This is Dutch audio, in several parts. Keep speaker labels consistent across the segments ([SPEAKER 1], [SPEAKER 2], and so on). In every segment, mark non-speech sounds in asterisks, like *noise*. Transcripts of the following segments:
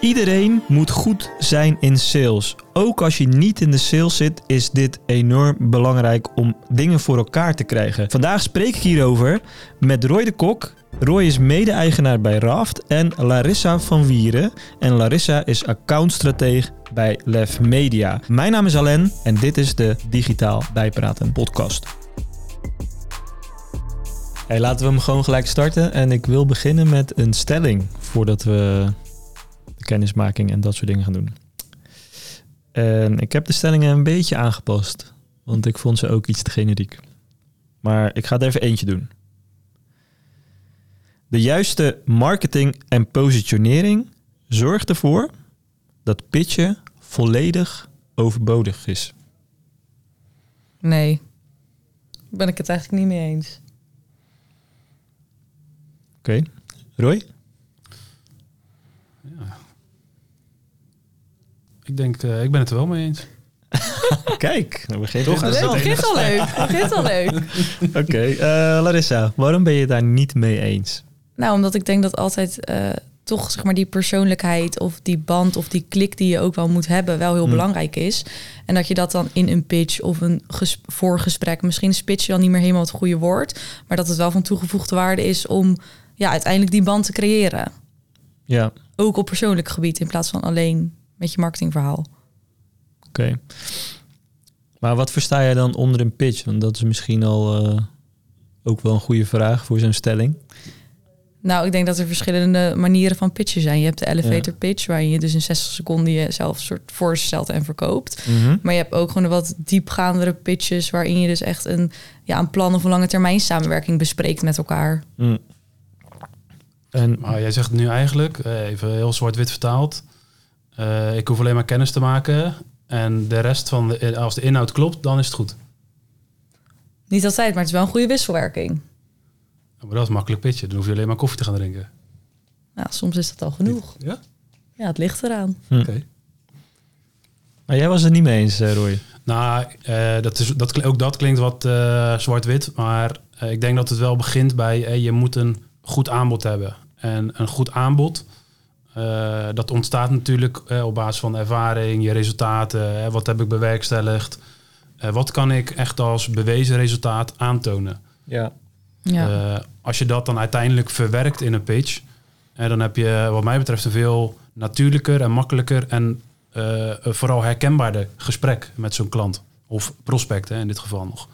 [SPEAKER 1] Iedereen moet goed zijn in sales. Ook als je niet in de sales zit, is dit enorm belangrijk om dingen voor elkaar te krijgen. Vandaag spreek ik hierover met Roy de Kok. Roy is mede-eigenaar bij Raft en Larissa van Wieren. En Larissa is accountstrateeg bij Lef Media. Mijn naam is Alain en dit is de Digitaal Bijpraten podcast. Laten we hem gewoon gelijk starten. En ik wil beginnen met een stelling voordat we kennismaking en dat soort dingen gaan doen. En ik heb de stellingen een beetje aangepast, want ik vond ze ook iets te generiek. Maar ik ga er even eentje doen. De juiste marketing en positionering zorgt ervoor dat pitchen volledig overbodig is.
[SPEAKER 2] Nee. Ben ik het eigenlijk niet mee eens.
[SPEAKER 1] Oké, Roy?
[SPEAKER 3] Ik denk, eh, ik ben het er wel mee eens. *laughs*
[SPEAKER 1] Kijk, we beginnen
[SPEAKER 3] Toch,
[SPEAKER 1] toch
[SPEAKER 3] dat is
[SPEAKER 2] Het
[SPEAKER 3] wel
[SPEAKER 2] begint al leuk. Het begint al leuk.
[SPEAKER 1] Oké, eh, Larissa, waarom ben je het daar niet mee eens?
[SPEAKER 2] Nou, omdat ik denk dat altijd eh, toch zeg maar die persoonlijkheid of die band of die klik die je ook wel moet hebben wel heel
[SPEAKER 1] Hmm.
[SPEAKER 2] belangrijk is. En dat je dat dan in een pitch of een ges- voorgesprek, misschien is pitch dan niet meer helemaal het goede woord, maar dat het wel van toegevoegde waarde is om ja, uiteindelijk die band te creëren.
[SPEAKER 1] Ja,
[SPEAKER 2] Ook op persoonlijk gebied in plaats van alleen met je marketingverhaal.
[SPEAKER 1] oké. Maar wat versta jij dan onder een pitch? Want dat is misschien al eh, ook wel een goede vraag voor zo'n stelling.
[SPEAKER 2] Nou, ik denk dat er verschillende manieren van pitchen zijn. Je hebt de elevator pitch, waarin je dus in 60 seconden jezelf soort voorstelt en verkoopt. Maar je hebt ook gewoon de wat diepgaandere pitches, waarin je dus echt een, ja, een plan of een lange termijn samenwerking bespreekt met elkaar.
[SPEAKER 1] Mm. En
[SPEAKER 3] Maar jij zegt nu eigenlijk, eh, even heel zwart-wit vertaald. Eh, ik hoef alleen maar kennis te maken. En de rest van de, als de inhoud klopt, dan is het goed.
[SPEAKER 2] Niet altijd, maar het is wel een goede wisselwerking.
[SPEAKER 3] Maar dat is makkelijk pitchen. Dan hoef je alleen maar koffie te gaan drinken.
[SPEAKER 2] Nou, soms is dat al genoeg.
[SPEAKER 3] Ja?
[SPEAKER 2] Ja, het ligt eraan.
[SPEAKER 3] Oké.
[SPEAKER 1] maar jij was het niet mee eens, eh, Roy.
[SPEAKER 3] Nou, eh, dat is, dat, ook dat klinkt wat eh, zwart-wit. Maar eh, ik denk dat het wel begint bij... je moet een goed aanbod hebben. En een goed aanbod... eh, dat ontstaat natuurlijk eh, op basis van ervaring, je resultaten. Hè, wat heb ik bewerkstelligd? Eh, wat kan ik echt als bewezen resultaat aantonen?
[SPEAKER 1] Ja.
[SPEAKER 2] Ja.
[SPEAKER 3] Eh, als je dat dan uiteindelijk verwerkt in een pitch, dan heb je wat mij betreft een veel natuurlijker en makkelijker en eh, vooral herkenbaarder gesprek met zo'n klant. Of prospect hè, in dit geval nog.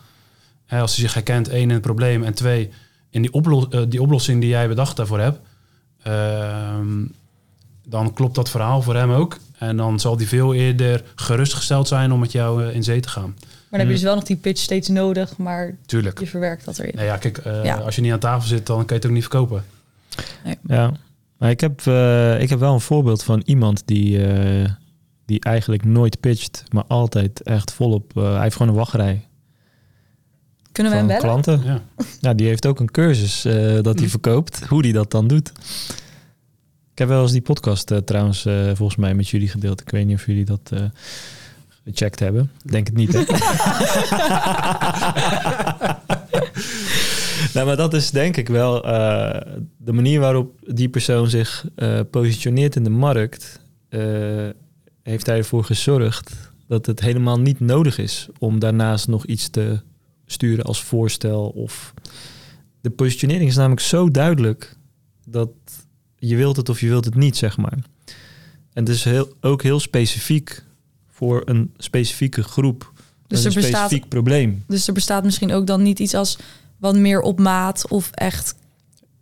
[SPEAKER 3] Hè, als hij zich herkent, één in het probleem en twee in die, oplo- die oplossing die jij bedacht daarvoor hebt, ehm, dan klopt dat verhaal voor hem ook. En dan zal hij veel eerder gerustgesteld zijn om met jou eh, in zee te gaan.
[SPEAKER 2] Maar dan heb je dus wel nog die pitch steeds nodig, maar
[SPEAKER 3] Tuurlijk.
[SPEAKER 2] je verwerkt dat erin.
[SPEAKER 3] Nou ja, kijk, eh,
[SPEAKER 2] Ja.
[SPEAKER 3] als je niet aan tafel zit, dan kan je het ook niet verkopen.
[SPEAKER 1] Ja, maar ik heb, eh, ik heb wel een voorbeeld van iemand die, eh, die eigenlijk nooit pitcht, maar altijd echt volop. eh, hij heeft gewoon een wachtrij
[SPEAKER 2] Kunnen we hem bellen?
[SPEAKER 1] klanten.
[SPEAKER 3] Ja.
[SPEAKER 1] Ja, die heeft ook een cursus eh, dat hij *laughs* verkoopt, hoe die dat dan doet. Ik heb wel eens die podcast eh, trouwens eh, volgens mij met jullie gedeeld. Ik weet niet of jullie dat eh, gecheckt hebben. Denk het niet, hè? *laughs* nou, maar dat is denk ik wel de manier waarop die persoon zich positioneert in de markt. heeft hij ervoor gezorgd dat het helemaal niet nodig is om daarnaast nog iets te sturen als voorstel. Of de positionering is namelijk zo duidelijk dat je wilt het of je wilt het niet, zeg maar. En het is heel, ook heel specifiek voor een specifieke groep.
[SPEAKER 2] Dus
[SPEAKER 1] een
[SPEAKER 2] er bestaat
[SPEAKER 1] specifiek probleem.
[SPEAKER 2] Dus er bestaat misschien ook dan niet iets als wat meer op maat of echt.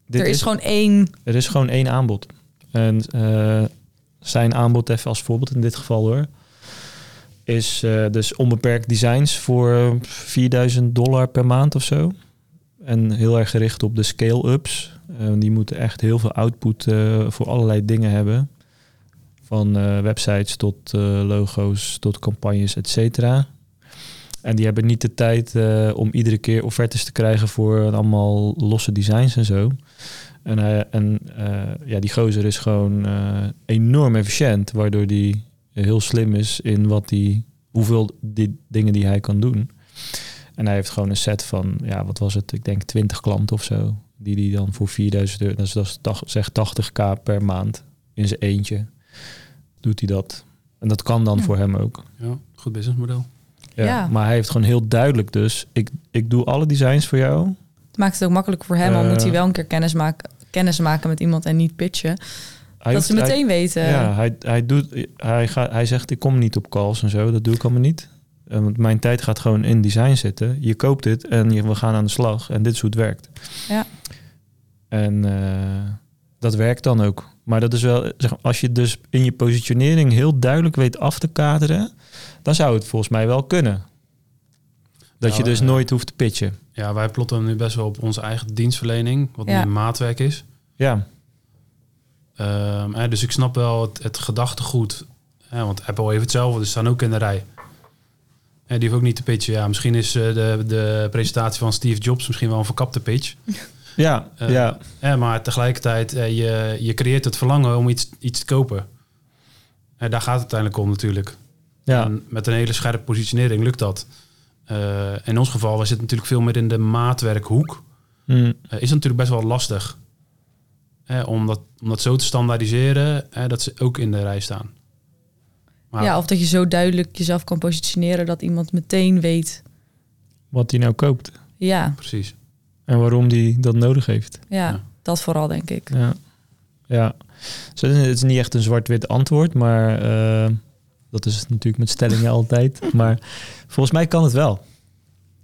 [SPEAKER 1] Dit
[SPEAKER 2] er is, gewoon één.
[SPEAKER 1] Er is gewoon één aanbod. En eh, zijn aanbod, even als voorbeeld in dit geval hoor, is eh, dus onbeperkt designs voor 4000 dollar per maand of zo. En heel erg gericht op de scale-ups. Eh, die moeten echt heel veel output eh, voor allerlei dingen hebben. Van eh, websites tot logo's, tot campagnes, et cetera. En die hebben niet de tijd om iedere keer offertes te krijgen voor allemaal losse designs en zo. En, hij, en ja, die gozer is gewoon enorm efficiënt, waardoor die heel slim is in wat die, hoeveel die dingen die hij kan doen. En hij heeft gewoon een set van, ja, wat was het? Ik denk 20 klanten of zo. Die die dan voor 4000 euro, dat is, dat is tach- zeg 80k per maand in zijn eentje. doet hij dat. En dat kan dan
[SPEAKER 2] Ja.
[SPEAKER 1] voor hem ook.
[SPEAKER 3] Ja, goed businessmodel.
[SPEAKER 1] Ja,
[SPEAKER 2] Ja.
[SPEAKER 1] Maar hij heeft gewoon heel duidelijk dus... Ik, ik doe alle designs voor jou.
[SPEAKER 2] Het maakt het ook makkelijk voor hem, al moet hij wel een keer kennis maken, kennis maken met iemand en niet pitchen.
[SPEAKER 1] Hij
[SPEAKER 2] dat
[SPEAKER 1] hoeft-
[SPEAKER 2] ze meteen weten.
[SPEAKER 1] Hij, ja, hij, hij, doet, hij, gaat, hij zegt ik kom niet op calls en zo. Dat doe ik allemaal niet. Eh, Want mijn tijd gaat gewoon in design zitten. Je koopt dit en je, we gaan aan de slag. En dit is hoe het werkt.
[SPEAKER 2] Ja.
[SPEAKER 1] En eh, dat werkt dan ook. Maar dat is wel, zeg, als je dus in je positionering heel duidelijk weet af te kaderen, dan zou het volgens mij wel kunnen. Dat
[SPEAKER 3] Ja,
[SPEAKER 1] je dus
[SPEAKER 3] eh,
[SPEAKER 1] nooit hoeft te pitchen.
[SPEAKER 3] Ja, wij plotten nu best wel op onze eigen dienstverlening, wat
[SPEAKER 2] Ja.
[SPEAKER 3] nu maatwerk is.
[SPEAKER 1] Ja,
[SPEAKER 3] Ehm, hè, dus ik snap wel het, het gedachtegoed. Hè, want Apple heeft hetzelfde, dus staan ook in de rij. En die hoeft ook niet te pitchen. Ja, misschien is eh, de, de presentatie van Steve Jobs misschien wel een verkapte pitch. *laughs*
[SPEAKER 1] ja,
[SPEAKER 3] Eh,
[SPEAKER 1] ja.
[SPEAKER 3] Maar tegelijkertijd, eh, je, je creëert het verlangen om iets, iets te kopen. En daar gaat het uiteindelijk om natuurlijk.
[SPEAKER 1] ja.
[SPEAKER 3] En met een hele scherpe positionering lukt dat. Eh, in ons geval, we zitten natuurlijk veel meer in de maatwerkhoek.
[SPEAKER 1] Mm,
[SPEAKER 3] Eh, is het natuurlijk best wel lastig. Hè, om, dat, om dat zo te standaardiseren, hè, dat ze ook in de rij staan. Maar
[SPEAKER 2] Ja, of dat je zo duidelijk jezelf kan positioneren dat iemand meteen weet.
[SPEAKER 1] wat hij nou koopt.
[SPEAKER 2] Ja,
[SPEAKER 3] precies.
[SPEAKER 1] En waarom hij dat nodig heeft.
[SPEAKER 2] ja,
[SPEAKER 3] Ja.
[SPEAKER 2] dat vooral denk ik.
[SPEAKER 1] Ja. ja. Dus het is- het is niet echt een zwart-wit antwoord, maar eh, dat is het natuurlijk met stellingen *laughs* altijd. Maar volgens mij kan het wel.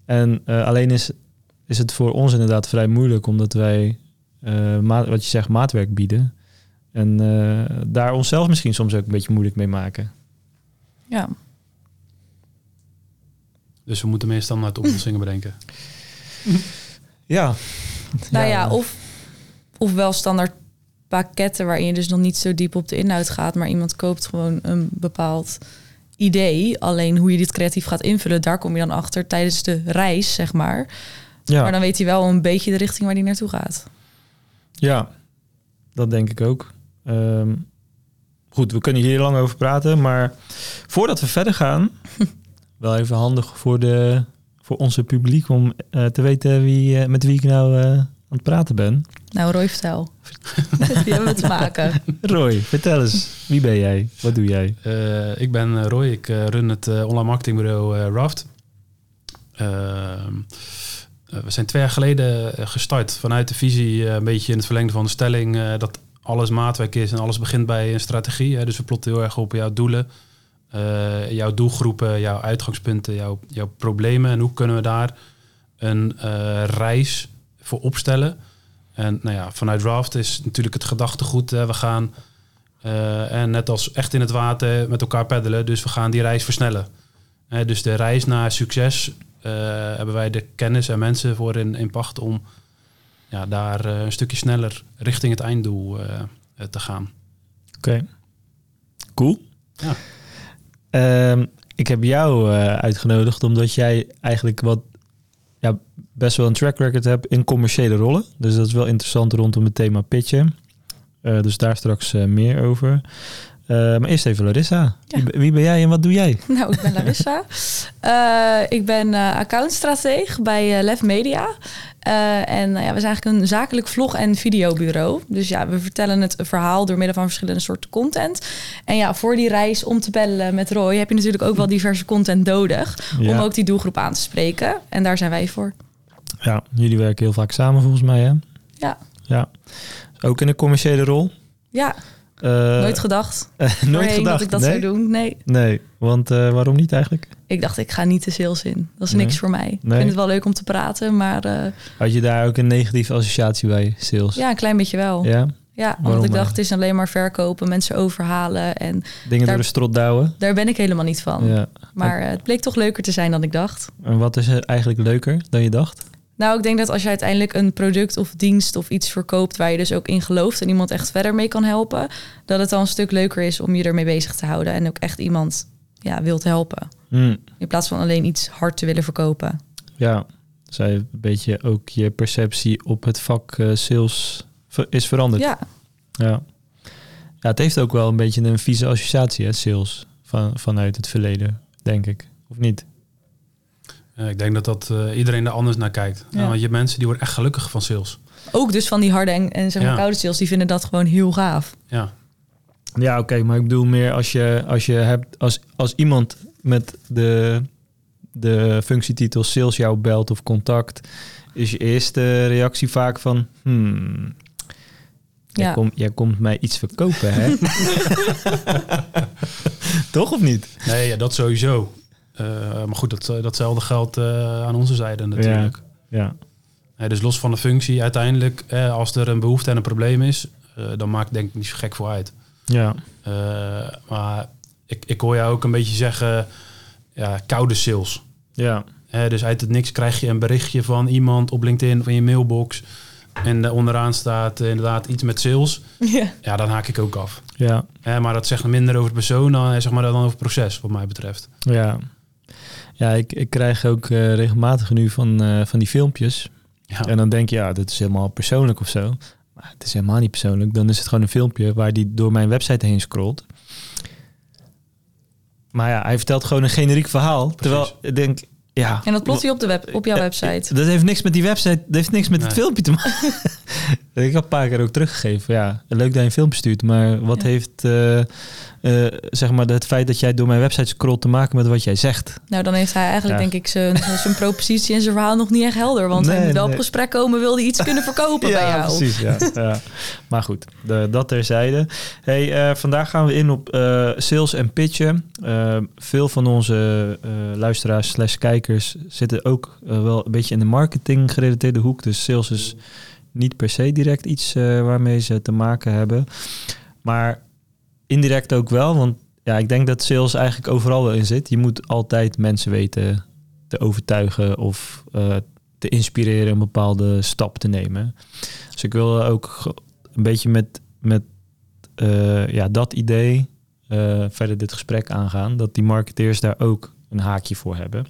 [SPEAKER 1] En eh, alleen is, is het voor ons inderdaad vrij moeilijk, omdat wij, eh, maat, wat je zegt, maatwerk bieden. En eh, daar onszelf misschien soms ook een beetje moeilijk mee maken.
[SPEAKER 2] Ja,
[SPEAKER 3] Dus we moeten meer standaard oplossingen bedenken. *laughs*
[SPEAKER 1] Ja.
[SPEAKER 2] nou ja, of, of wel standaard pakketten waarin je dus nog niet zo diep op de inhoud gaat, maar iemand koopt gewoon een bepaald idee. Alleen hoe je dit creatief gaat invullen, daar kom je dan achter tijdens de reis, zeg maar.
[SPEAKER 1] ja.
[SPEAKER 2] Maar dan weet hij wel een beetje de richting waar hij naartoe gaat.
[SPEAKER 1] Ja, dat denk ik ook. Ehm, goed, we kunnen hier lang over praten, maar voordat we verder gaan, *laughs* wel even handig voor, de, voor onze publiek om eh, te weten wie, eh, met wie ik nou eh, aan het praten ben.
[SPEAKER 2] Nou, Roy, vertel. *laughs* Die hebben we te maken.
[SPEAKER 1] Roy, vertel eens, wie ben jij? Wat doe jij?
[SPEAKER 3] Eh, ik ben Roy, ik eh, run het online marketingbureau eh, Raft. We zijn twee jaar geleden gestart vanuit de visie, een beetje in het verlengde van de stelling, eh, dat alles maatwerk is en alles begint bij een strategie. Hè. Dus we plotten heel erg op jouw doelen, eh, jouw doelgroepen, jouw uitgangspunten, jouw, jouw problemen en hoe kunnen we daar een eh, reis voor opstellen. En nou ja, vanuit Raft is natuurlijk het gedachtegoed, we gaan eh, en net als echt in het water met elkaar peddelen. Dus we gaan die reis versnellen. Dus de reis naar succes hebben wij de kennis en mensen voor in, in pacht om ja, daar een stukje sneller richting het einddoel te gaan.
[SPEAKER 1] Oké, cool.
[SPEAKER 3] Ja.
[SPEAKER 1] Ehm, ik heb jou eh, uitgenodigd omdat jij eigenlijk wat ja, best wel een track record hebt in commerciële rollen. Dus dat is wel interessant rondom het thema pitchen. Eh, dus daar straks eh, meer over. Eh, maar eerst even Larissa.
[SPEAKER 2] Ja.
[SPEAKER 1] Wie, ben jij en wat doe jij? *laughs*
[SPEAKER 2] Nou, ik ben Larissa. *laughs* Eh, ik ben eh accountstrateeg bij Lef Media. En nou ja, we zijn eigenlijk een zakelijk vlog- en videobureau. Dus ja, we vertellen het verhaal door middel van verschillende soorten content. En ja, voor die reis om te bellen met Roy heb je natuurlijk ook wel diverse content nodig. Om ook die doelgroep aan te spreken. En daar zijn wij voor.
[SPEAKER 1] Ja, jullie werken heel vaak samen volgens mij, hè?
[SPEAKER 2] Ja.
[SPEAKER 1] Ja. Ook in een commerciële rol?
[SPEAKER 2] Ja, nooit gedacht. *laughs*
[SPEAKER 1] nooit gedacht.
[SPEAKER 2] dat ik dat
[SPEAKER 1] nee?
[SPEAKER 2] zou doen. Nee,
[SPEAKER 1] Nee, want eh, waarom niet eigenlijk?
[SPEAKER 2] ik dacht ik ga niet de sales in. Dat is
[SPEAKER 1] Nee.
[SPEAKER 2] niks voor mij. Ik vind het wel leuk om te praten, maar eh,
[SPEAKER 1] Had je daar ook een negatieve associatie bij, sales?
[SPEAKER 2] ja, een klein beetje wel.
[SPEAKER 1] Ja?
[SPEAKER 2] Ja, want
[SPEAKER 1] Waarom
[SPEAKER 2] ik dacht, het is alleen maar verkopen, mensen overhalen. En
[SPEAKER 1] Dingen
[SPEAKER 2] Daar-
[SPEAKER 1] door de strot douwen?
[SPEAKER 2] daar ben ik helemaal niet van.
[SPEAKER 1] Ja.
[SPEAKER 2] Maar eh, het bleek toch leuker te zijn dan ik dacht.
[SPEAKER 1] En wat is er eigenlijk leuker dan je dacht?
[SPEAKER 2] Nou, ik denk dat als je uiteindelijk een product of dienst of iets verkoopt waar je dus ook in gelooft en iemand echt verder mee kan helpen, dat het dan een stuk leuker is om je ermee bezig te houden en ook echt iemand ja, wilt helpen.
[SPEAKER 1] Hm,
[SPEAKER 2] In plaats van alleen iets hard te willen verkopen.
[SPEAKER 1] ja, zij een beetje ook je perceptie op het vak eh, sales is veranderd.
[SPEAKER 2] Ja,
[SPEAKER 1] Ja. ja, het heeft ook wel een beetje een vieze associatie, hè, sales, van, vanuit het verleden, denk ik. Of niet?
[SPEAKER 3] Ik denk dat, dat eh, iedereen er anders naar kijkt.
[SPEAKER 2] Ja.
[SPEAKER 3] Want je hebt mensen die worden echt gelukkig van sales.
[SPEAKER 2] ook dus van die harde en, en zeg maar
[SPEAKER 3] Ja.
[SPEAKER 2] koude sales, die vinden dat gewoon heel gaaf.
[SPEAKER 3] Ja.
[SPEAKER 1] Ja, oké, maar ik bedoel meer als je, als je hebt, als, als iemand met de, de functietitel sales jou belt of contact, is je eerste reactie vaak van, hmm, jij,
[SPEAKER 2] Ja.
[SPEAKER 1] komt, jij komt mij iets verkopen, hè? *laughs* Toch of niet?
[SPEAKER 3] Nee, ja, dat sowieso. Eh, maar goed, dat, datzelfde geldt eh, aan onze zijde natuurlijk.
[SPEAKER 1] Ja,
[SPEAKER 3] Eh, dus los van de functie, uiteindelijk, eh, als er een behoefte en een probleem is, eh, dan maakt het denk ik niet zo gek voor uit.
[SPEAKER 1] ja,
[SPEAKER 3] Eh, maar ik, ik hoor jou ook een beetje zeggen, ja, koude sales.
[SPEAKER 1] ja,
[SPEAKER 3] Hè, dus uit het niks krijg je een berichtje van iemand op LinkedIn of in je mailbox. En eh, onderaan staat eh, inderdaad iets met sales. *laughs*
[SPEAKER 2] Ja.
[SPEAKER 3] Ja, dan haak ik ook af.
[SPEAKER 1] ja,
[SPEAKER 3] Hè, maar dat zegt minder over de persoon dan, eh, zeg maar, dan over het proces, wat mij betreft.
[SPEAKER 1] ja. Ja, ik, ik krijg ook eh, regelmatig nu van, eh, van die filmpjes.
[SPEAKER 3] Ja.
[SPEAKER 1] En dan denk je, ja, dit is helemaal persoonlijk of zo. Maar het is helemaal niet persoonlijk. Dan is het gewoon een filmpje waar die door mijn website heen scrolt. Maar ja, hij vertelt gewoon een generiek verhaal. Terwijl ik denk, ja...
[SPEAKER 2] En dat plot hij op, de web, op jouw
[SPEAKER 1] eh,
[SPEAKER 2] website.
[SPEAKER 1] Dat heeft niks met die website, dat heeft niks met het filmpje te maken. *laughs* ik heb een paar keer ook teruggegeven. Ja, leuk dat je een filmpje stuurt, maar wat
[SPEAKER 2] Ja.
[SPEAKER 1] heeft eh, eh, zeg maar het feit dat jij door mijn website scrolt te maken met wat jij zegt?
[SPEAKER 2] Nou, dan heeft hij eigenlijk
[SPEAKER 1] Ja.
[SPEAKER 2] denk ik zijn, *laughs* zijn propositie en zijn verhaal nog niet echt helder. Want hij
[SPEAKER 1] Nee,
[SPEAKER 2] moet wel
[SPEAKER 1] nee.
[SPEAKER 2] op gesprek komen, wil hij iets kunnen *laughs* verkopen bij jou.
[SPEAKER 1] precies. Ja, ja. Maar goed, de, dat terzijde. Hey, eh, vandaag gaan we in op eh, sales en pitchen. Veel van onze luisteraars slash kijkers zitten ook wel een beetje in de marketing gerelateerde hoek. Dus sales is niet per se direct iets waarmee ze te maken hebben. Maar indirect ook wel, want ja, ik denk dat sales eigenlijk overal wel in zit. Je moet altijd mensen weten te overtuigen of eh, te inspireren een bepaalde stap te nemen. Dus ik wil ook een beetje met, met eh, ja, dat idee eh, verder dit gesprek aangaan. Dat die marketeers daar ook een haakje voor hebben.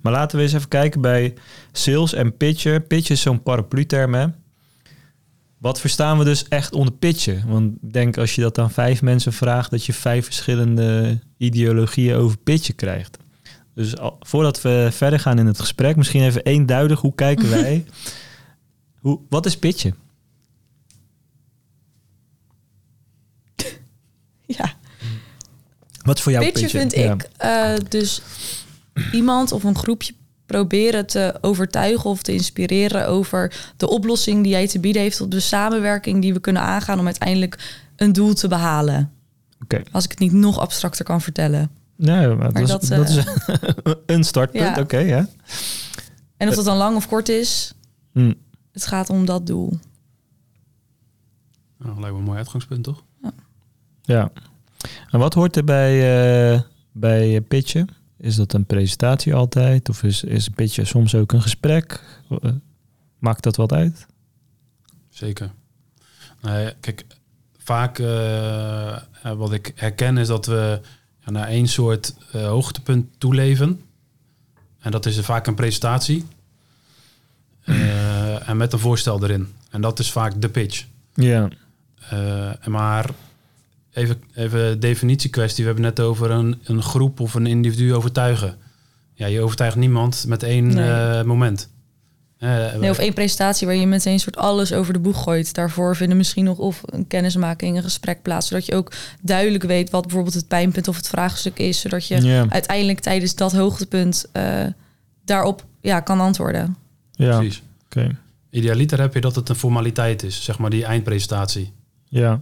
[SPEAKER 1] Maar laten we eens even kijken bij sales en pitchen. Pitchen is zo'n paraplu-term, hè? Wat verstaan we dus echt onder pitchen? Want ik denk als je dat aan vijf mensen vraagt, dat je vijf verschillende ideologieën over pitchen krijgt. Dus al, voordat we verder gaan in het gesprek, misschien even eenduidig, hoe kijken *laughs* wij? hoe, wat is pitchen? *laughs*
[SPEAKER 2] Ja.
[SPEAKER 1] Wat is voor jou
[SPEAKER 2] Pitchen
[SPEAKER 1] pitchen?
[SPEAKER 2] vind
[SPEAKER 1] Ja.
[SPEAKER 2] ik eh, dus iemand of een groepje proberen te overtuigen of te inspireren over de oplossing die jij te bieden heeft, of de samenwerking die we kunnen aangaan om uiteindelijk een doel te behalen.
[SPEAKER 1] Oké.
[SPEAKER 2] Als ik het niet nog abstracter kan vertellen.
[SPEAKER 1] Nee, maar
[SPEAKER 2] Maar
[SPEAKER 1] dat, is,
[SPEAKER 2] dat,
[SPEAKER 1] dat is
[SPEAKER 2] eh, *laughs*
[SPEAKER 1] een startpunt,
[SPEAKER 2] ja.
[SPEAKER 1] oké, ja.
[SPEAKER 2] En of dat dan lang of kort is,
[SPEAKER 1] Hm.
[SPEAKER 2] het gaat om dat doel.
[SPEAKER 3] Nou, lijkt me een mooi uitgangspunt, toch?
[SPEAKER 1] Ja. En wat hoort er bij, eh, bij pitchen? Is dat een presentatie altijd? Of is, is een pitchen soms ook een gesprek? Eh, Maakt dat wat uit?
[SPEAKER 3] Zeker. Nee, kijk, vaak eh, wat ik herken is dat we ja, naar één soort eh, hoogtepunt toeleven. En dat is vaak een presentatie. En met een voorstel erin. En dat is vaak de pitch.
[SPEAKER 1] Ja.
[SPEAKER 3] Maar even, even definitie kwestie. We hebben net over een, een groep of een individu overtuigen. Ja, je overtuigt niemand met één
[SPEAKER 2] Nee.
[SPEAKER 3] eh, moment. Eh,
[SPEAKER 2] Nee, of één presentatie waar je meteen een soort alles over de boeg gooit. Daarvoor vinden misschien nog of een kennismaking, een gesprek plaats. Zodat je ook duidelijk weet wat bijvoorbeeld het pijnpunt of het vraagstuk is. Zodat je uiteindelijk tijdens dat hoogtepunt eh, daarop ja, kan antwoorden.
[SPEAKER 1] Ja.
[SPEAKER 3] Precies.
[SPEAKER 1] Oké.
[SPEAKER 3] Idealiter heb je dat het een formaliteit is, zeg maar die eindpresentatie.
[SPEAKER 1] Ja.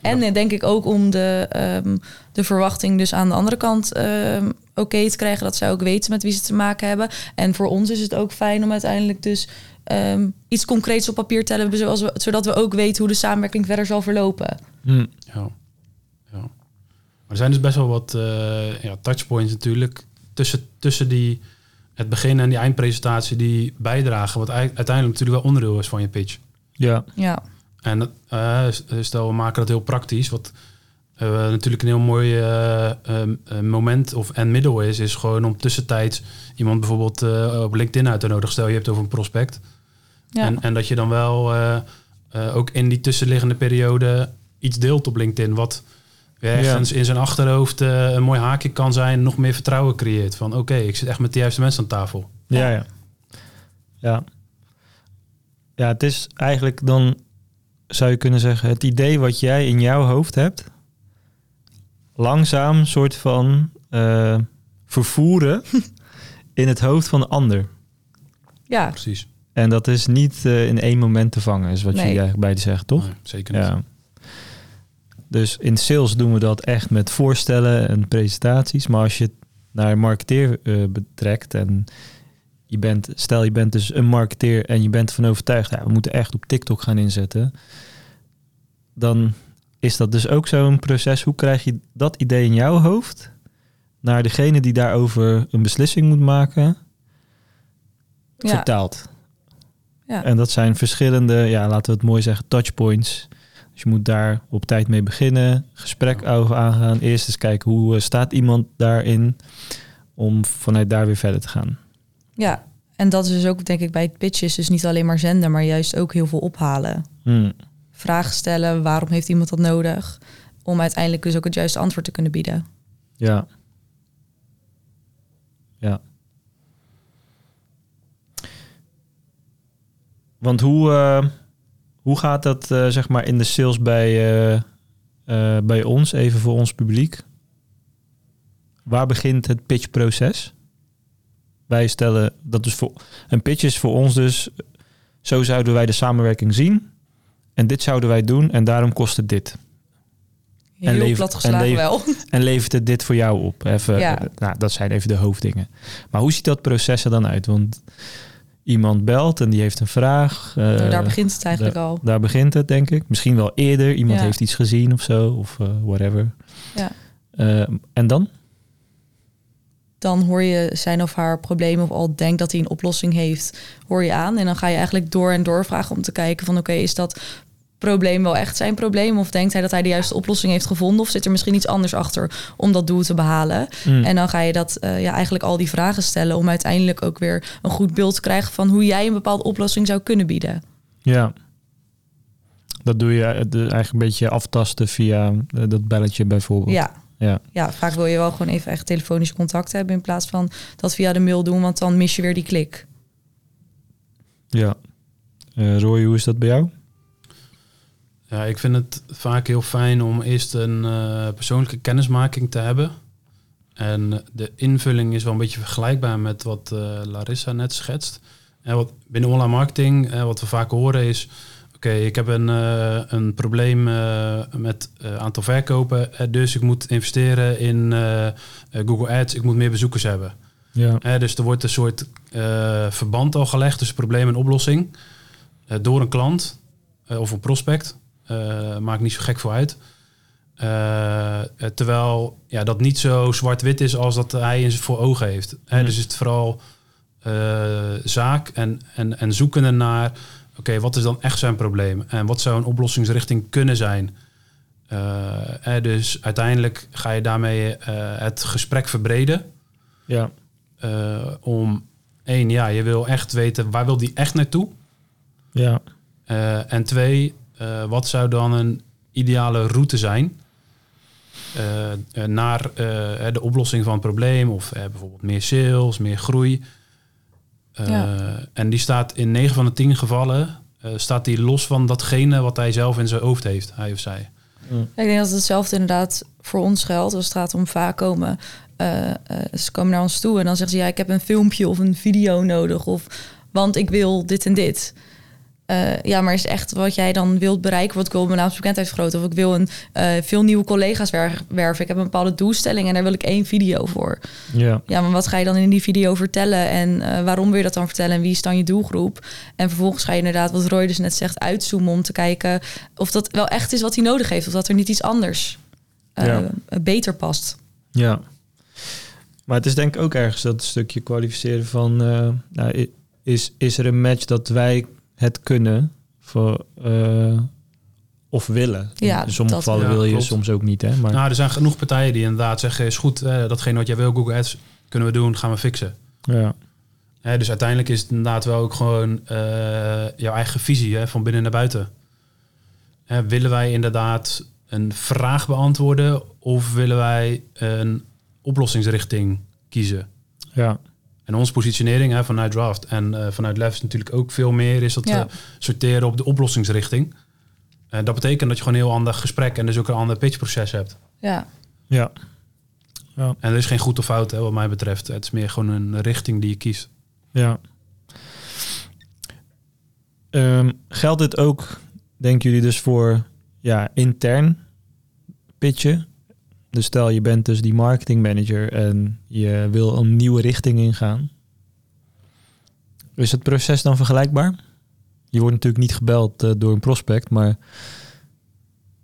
[SPEAKER 2] En eh, denk ik ook om de, ehm, de verwachting dus aan de andere kant ehm, oké te krijgen. Dat zij ook weten met wie ze te maken hebben. En voor ons is het ook fijn om uiteindelijk dus ehm, iets concreets op papier te hebben. Zoals we, zodat we ook weten hoe de samenwerking verder zal verlopen.
[SPEAKER 1] Hm.
[SPEAKER 3] Ja. ja. Maar er zijn dus best wel wat eh, ja, touchpoints natuurlijk tussen, tussen die, het begin en die eindpresentatie die bijdragen. Wat ei- uiteindelijk natuurlijk wel onderdeel is van je pitch.
[SPEAKER 1] Ja.
[SPEAKER 2] Ja,
[SPEAKER 3] En eh, stel, we maken dat heel praktisch. Wat eh, natuurlijk een heel mooi eh, ehm, eh, moment of en middel is, is gewoon om tussentijds iemand bijvoorbeeld eh, op LinkedIn uit te nodigen. Stel je hebt over een prospect.
[SPEAKER 2] ja.
[SPEAKER 3] En, en dat je dan wel eh, eh, ook in die tussenliggende periode iets deelt op LinkedIn. Wat ergens in zijn achterhoofd eh, een mooi haakje kan zijn. Nog meer vertrouwen creëert. Van oké, ik zit echt met de juiste mensen aan tafel.
[SPEAKER 1] Ja, ja. Ja. Ja, het is eigenlijk dan, zou je kunnen zeggen, het idee wat jij in jouw hoofd hebt, langzaam soort van eh, vervoeren *laughs* in het hoofd van de ander.
[SPEAKER 2] Ja,
[SPEAKER 3] Precies.
[SPEAKER 1] En dat is niet eh, in één moment te vangen, is wat
[SPEAKER 2] Nee.
[SPEAKER 1] jullie eigenlijk beide zeggen, toch?
[SPEAKER 3] Nee, zeker niet.
[SPEAKER 1] Ja. Dus in sales doen we dat echt met voorstellen en presentaties. Maar als je het naar marketeer eh, betrekt en je bent, stel je bent dus een marketeer en je bent ervan overtuigd, ja, we moeten echt op TikTok gaan inzetten. Dan is dat dus ook zo'n proces. Hoe krijg je dat idee in jouw hoofd naar degene die daarover een beslissing moet maken,
[SPEAKER 2] ja,
[SPEAKER 1] vertaald?
[SPEAKER 2] ja.
[SPEAKER 1] En dat zijn verschillende, ja, laten we het mooi zeggen, touchpoints. Dus je moet daar op tijd mee beginnen, gesprek over aangaan. Eerst eens kijken hoe eh, staat iemand daarin om vanuit daar weer verder te gaan.
[SPEAKER 2] Ja. En dat is dus ook, denk ik, bij het pitchen is dus niet alleen maar zenden, maar juist ook heel veel ophalen.
[SPEAKER 1] Hmm.
[SPEAKER 2] Vragen stellen, waarom heeft iemand dat nodig? Om uiteindelijk dus ook het juiste antwoord te kunnen bieden.
[SPEAKER 1] Ja. Ja. Want hoe, eh, hoe gaat dat eh, zeg maar in de sales bij, eh, bij ons, even voor ons publiek? Waar begint het pitchproces? Wij stellen dat is voor een pitch is voor ons dus zo zouden wij de samenwerking zien en dit zouden wij doen en daarom kost het dit.
[SPEAKER 2] Heel
[SPEAKER 1] En levert-
[SPEAKER 2] plat geslagen *laughs*
[SPEAKER 1] en levert-
[SPEAKER 2] wel.
[SPEAKER 1] En levert het dit voor jou op? Even,
[SPEAKER 2] Ja.
[SPEAKER 1] eh, nou, dat zijn even de hoofddingen. Maar hoe ziet dat proces er dan uit? Want iemand belt en die heeft een vraag. eh,
[SPEAKER 2] Nou, daar begint het eigenlijk al.
[SPEAKER 1] daar begint het, denk ik. Misschien wel eerder. Iemand
[SPEAKER 2] Ja.
[SPEAKER 1] heeft iets gezien of zo, of eh, whatever.
[SPEAKER 2] Ja.
[SPEAKER 1] Eh, en dan?
[SPEAKER 2] Dan hoor je zijn of haar probleem of al denkt dat hij een oplossing heeft, hoor je aan. En dan ga je eigenlijk door en door vragen om te kijken van oké, is dat probleem wel echt zijn probleem? Of denkt hij dat hij de juiste oplossing heeft gevonden? Of zit er misschien iets anders achter om dat doel te behalen?
[SPEAKER 1] Mm.
[SPEAKER 2] En dan ga je dat eh, ja, eigenlijk al die vragen stellen om uiteindelijk ook weer een goed beeld te krijgen van hoe jij een bepaalde oplossing zou kunnen bieden.
[SPEAKER 1] Ja. Dat doe je eh, eigenlijk een beetje aftasten via eh, dat belletje bijvoorbeeld.
[SPEAKER 2] Ja.
[SPEAKER 1] Ja.
[SPEAKER 2] ja, vaak wil je wel gewoon even echt telefonisch contact hebben in plaats van dat via de mail doen, want dan mis je weer die klik.
[SPEAKER 1] ja. Eh, Roy, hoe is dat bij jou?
[SPEAKER 3] Ja, ik vind het vaak heel fijn om eerst een eh, persoonlijke kennismaking te hebben. En de invulling is wel een beetje vergelijkbaar met wat eh, Larissa net schetst. En wat binnen online marketing, eh, wat we vaak horen is... Oké, ik heb een, eh, een probleem eh, met eh, aantal verkopen. dus ik moet investeren in Google Ads. Ik moet meer bezoekers hebben.
[SPEAKER 1] Ja.
[SPEAKER 3] Dus er wordt een soort verband al gelegd tussen probleem en oplossing. door een klant of een prospect. Maakt niet zo gek voor uit. Terwijl ja, dat niet zo zwart-wit is als dat hij in voor ogen heeft. Hè,
[SPEAKER 1] Hmm.
[SPEAKER 3] Dus is het vooral zaak en, en, en zoekende naar... oké, wat is dan echt zijn probleem? En wat zou een oplossingsrichting kunnen zijn? Eh, dus uiteindelijk ga je daarmee eh, het gesprek verbreden...
[SPEAKER 1] Ja.
[SPEAKER 3] Eh, om één, ja, je wil echt weten waar wil die echt naartoe.
[SPEAKER 1] Ja.
[SPEAKER 3] En twee, wat zou dan een ideale route zijn naar de oplossing van het probleem of bijvoorbeeld meer sales, meer groei. Eh,
[SPEAKER 2] Ja.
[SPEAKER 3] En die staat in 9 van de 10 gevallen eh, staat die los van datgene wat hij zelf in zijn hoofd heeft, hij of zij.
[SPEAKER 2] Ik denk dat hetzelfde inderdaad voor ons geldt. Als het gaat om vaak komen. eh, ze komen naar ons toe en dan zeggen ze... ja, ik heb een filmpje of een video nodig. Of, want ik wil dit en dit. Eh, ja, maar is echt wat jij dan wilt bereiken? Wat ik wil mijn naamsbekendheid vergroten. Of ik wil een, eh, veel nieuwe collega's wer- werven. Ik heb een bepaalde doelstelling en daar wil ik één video voor.
[SPEAKER 1] Ja.
[SPEAKER 2] Ja, maar wat ga je dan in die video vertellen? En eh, waarom wil je dat dan vertellen? En wie is dan je doelgroep? En vervolgens ga je inderdaad, wat Roy dus net zegt, uitzoomen om te kijken of dat wel echt is wat hij nodig heeft. Of dat er niet iets anders
[SPEAKER 1] Ja.
[SPEAKER 2] beter past.
[SPEAKER 1] Ja. Maar het is denk ik ook ergens dat stukje kwalificeren van... nou, is, is er een match dat wij het kunnen voor, eh, of willen?
[SPEAKER 2] Ja,
[SPEAKER 1] In sommige
[SPEAKER 2] dat-
[SPEAKER 1] gevallen
[SPEAKER 3] Ja,
[SPEAKER 1] wil je
[SPEAKER 3] klopt.
[SPEAKER 1] soms ook niet, hè? Maar,
[SPEAKER 3] Nou, er zijn genoeg partijen die inderdaad zeggen, is goed, eh, datgene wat jij wil, Google Ads, kunnen we doen, gaan we fixen.
[SPEAKER 1] ja.
[SPEAKER 3] Hè, dus uiteindelijk is het inderdaad wel ook gewoon eh, jouw eigen visie hè, van binnen naar buiten. Hè, willen wij inderdaad een vraag beantwoorden of willen wij een oplossingsrichting kiezen?
[SPEAKER 1] ja.
[SPEAKER 3] En onze positionering hè, vanuit Draft en eh, vanuit Lef is natuurlijk ook veel meer is dat
[SPEAKER 2] Ja.
[SPEAKER 3] we sorteren op de oplossingsrichting. En dat betekent dat je gewoon een heel ander gesprek en dus ook een ander pitchproces hebt.
[SPEAKER 2] Ja,
[SPEAKER 1] Ja.
[SPEAKER 3] ja. En er is geen goed of fout, hè, wat mij betreft. Het is meer gewoon een richting die je kiest.
[SPEAKER 1] Ja. Um, geldt dit ook, denken jullie, dus voor ja, intern pitchen? Dus stel je bent dus die marketing manager en je wil een nieuwe richting ingaan. Is het proces dan vergelijkbaar? Je wordt natuurlijk niet gebeld uh, door een prospect, maar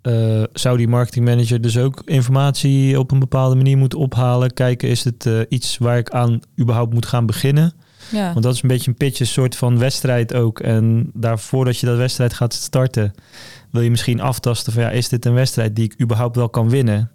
[SPEAKER 1] uh, zou die marketing manager dus ook informatie op een bepaalde manier moeten ophalen? Kijken, is het uh, iets waar ik aan überhaupt moet gaan beginnen?
[SPEAKER 2] Ja.
[SPEAKER 1] Want dat is een beetje een pitch, een soort van wedstrijd ook. En daarvoor dat je dat wedstrijd gaat starten, wil je misschien aftasten van ja, is dit een wedstrijd die ik überhaupt wel kan winnen?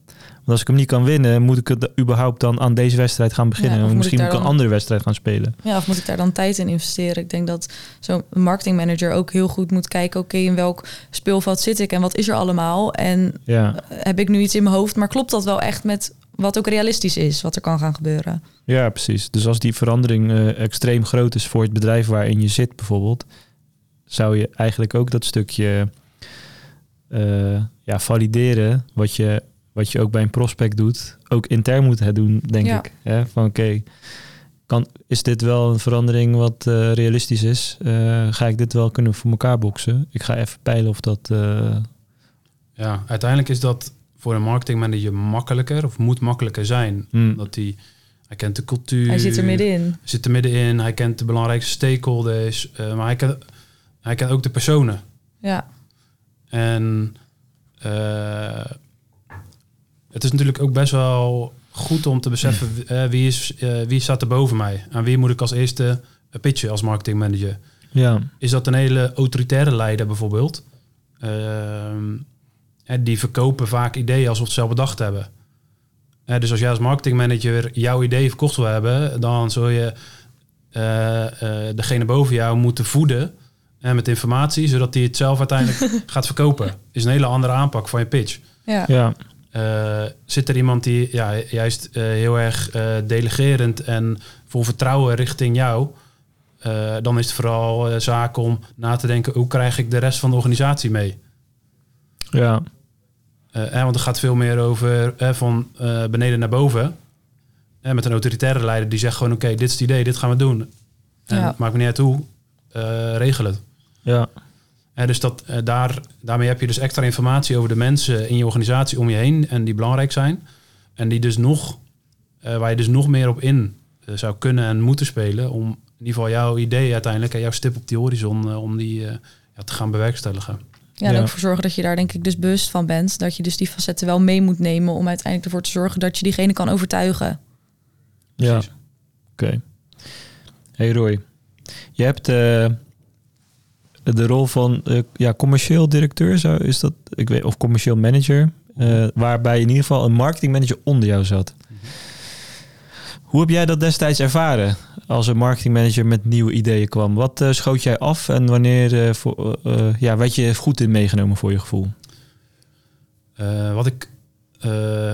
[SPEAKER 1] Want als ik hem niet kan winnen, moet ik het überhaupt dan aan deze wedstrijd gaan beginnen. Ja, of misschien moet ik, een andere wedstrijd gaan spelen.
[SPEAKER 2] Ja, of moet ik daar dan tijd in investeren? Ik denk dat zo'n marketingmanager ook heel goed moet kijken... oké, in welk speelveld zit ik en wat is er allemaal? En ja. heb ik nu iets in mijn hoofd, maar klopt dat wel echt met wat ook realistisch is, wat er kan gaan gebeuren?
[SPEAKER 1] Ja, precies. Dus als die verandering uh, extreem groot is voor het bedrijf waarin je zit bijvoorbeeld... zou je eigenlijk ook dat stukje uh, ja, valideren wat je wat je ook bij een prospect doet, ook intern moet doen, denk ik. Hè? Van oké, kan is dit wel een verandering wat uh, realistisch is? Uh, ga ik dit wel kunnen voor elkaar boksen? Ik ga even peilen of dat... Uh...
[SPEAKER 3] Ja, uiteindelijk is dat voor een marketingmanager makkelijker of moet makkelijker zijn. Mm. Dat hij, hij kent de cultuur.
[SPEAKER 2] Hij zit er middenin.
[SPEAKER 3] Zit er middenin. Hij kent de belangrijkste stakeholders. maar hij kent, hij kent ook de personen.
[SPEAKER 2] Ja.
[SPEAKER 3] En het is natuurlijk ook best wel goed om te beseffen uh, wie, is, uh, wie staat er boven mij. Aan wie moet ik als eerste pitchen als marketingmanager.
[SPEAKER 1] Ja.
[SPEAKER 3] Is dat een hele autoritaire leider bijvoorbeeld? Uh, die verkopen vaak ideeën alsof ze zelf bedacht hebben. dus als jij als marketingmanager jouw idee verkocht wil hebben, dan zul je degene boven jou moeten voeden met informatie, zodat hij het zelf uiteindelijk *laughs* gaat verkopen. Is een hele andere aanpak van je pitch.
[SPEAKER 2] Ja.
[SPEAKER 1] ja.
[SPEAKER 3] Uh, zit er iemand die ja, juist uh, heel erg uh, delegerend en vol vertrouwen richting jou, dan is het vooral zaak om na te denken hoe krijg ik de rest van de organisatie mee.
[SPEAKER 1] Ja.
[SPEAKER 3] Eh, want het gaat veel meer over van beneden naar boven. met een autoritaire leider die zegt gewoon oké, dit is het idee, dit gaan we doen. En ja. maakt me niet uit hoe, regel het.
[SPEAKER 1] Ja.
[SPEAKER 3] En dus dat, uh, daar, daarmee heb je dus extra informatie over de mensen in je organisatie om je heen en die belangrijk zijn. En die dus nog, uh, waar je dus nog meer op in uh, zou kunnen en moeten spelen. Om in ieder geval jouw idee uiteindelijk en jouw stip op die horizon, om die ja, te gaan bewerkstelligen.
[SPEAKER 2] Ja, en ja. ook voor zorgen dat je daar denk ik dus bewust van bent. Dat je dus die facetten wel mee moet nemen om uiteindelijk ervoor te zorgen dat je diegene kan overtuigen.
[SPEAKER 1] Ja, oké. Okay. Hey Roy, je hebt de rol van uh, ja, commercieel directeur, zou, is dat, ik weet, of commercieel manager, uh, waarbij in ieder geval een marketingmanager onder jou zat. Hoe heb jij dat destijds ervaren als een marketingmanager met nieuwe ideeën kwam? Wat uh, schoot jij af en wanneer voor, ja, werd je goed in meegenomen voor je gevoel?
[SPEAKER 3] wat ik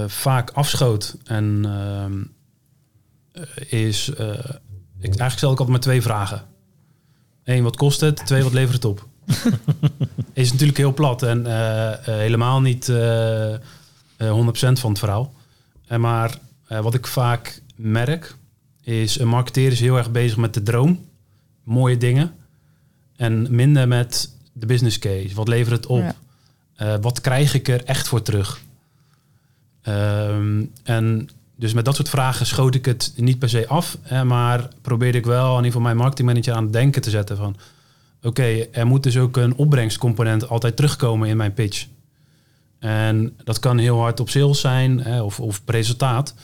[SPEAKER 3] vaak afschoot en ehm, is, ik, eigenlijk stel ik altijd maar twee vragen. Eén, wat kost het? Twee, wat levert het op? *laughs* is natuurlijk heel plat en uh, uh, helemaal niet uh, 100% van het verhaal. maar wat ik vaak merk, is een marketeer is heel erg bezig met de droom. Mooie dingen. En minder met de business case. Wat levert het op? Ja. wat krijg ik er echt voor terug? Um, en dus met dat soort vragen schoot ik het niet per se af, hè, maar probeerde ik wel in ieder geval mijn marketingmanager aan het denken te zetten van oké, er moet dus ook een opbrengstcomponent altijd terugkomen in mijn pitch. En dat kan heel hard op sales zijn hè, of, of resultaat,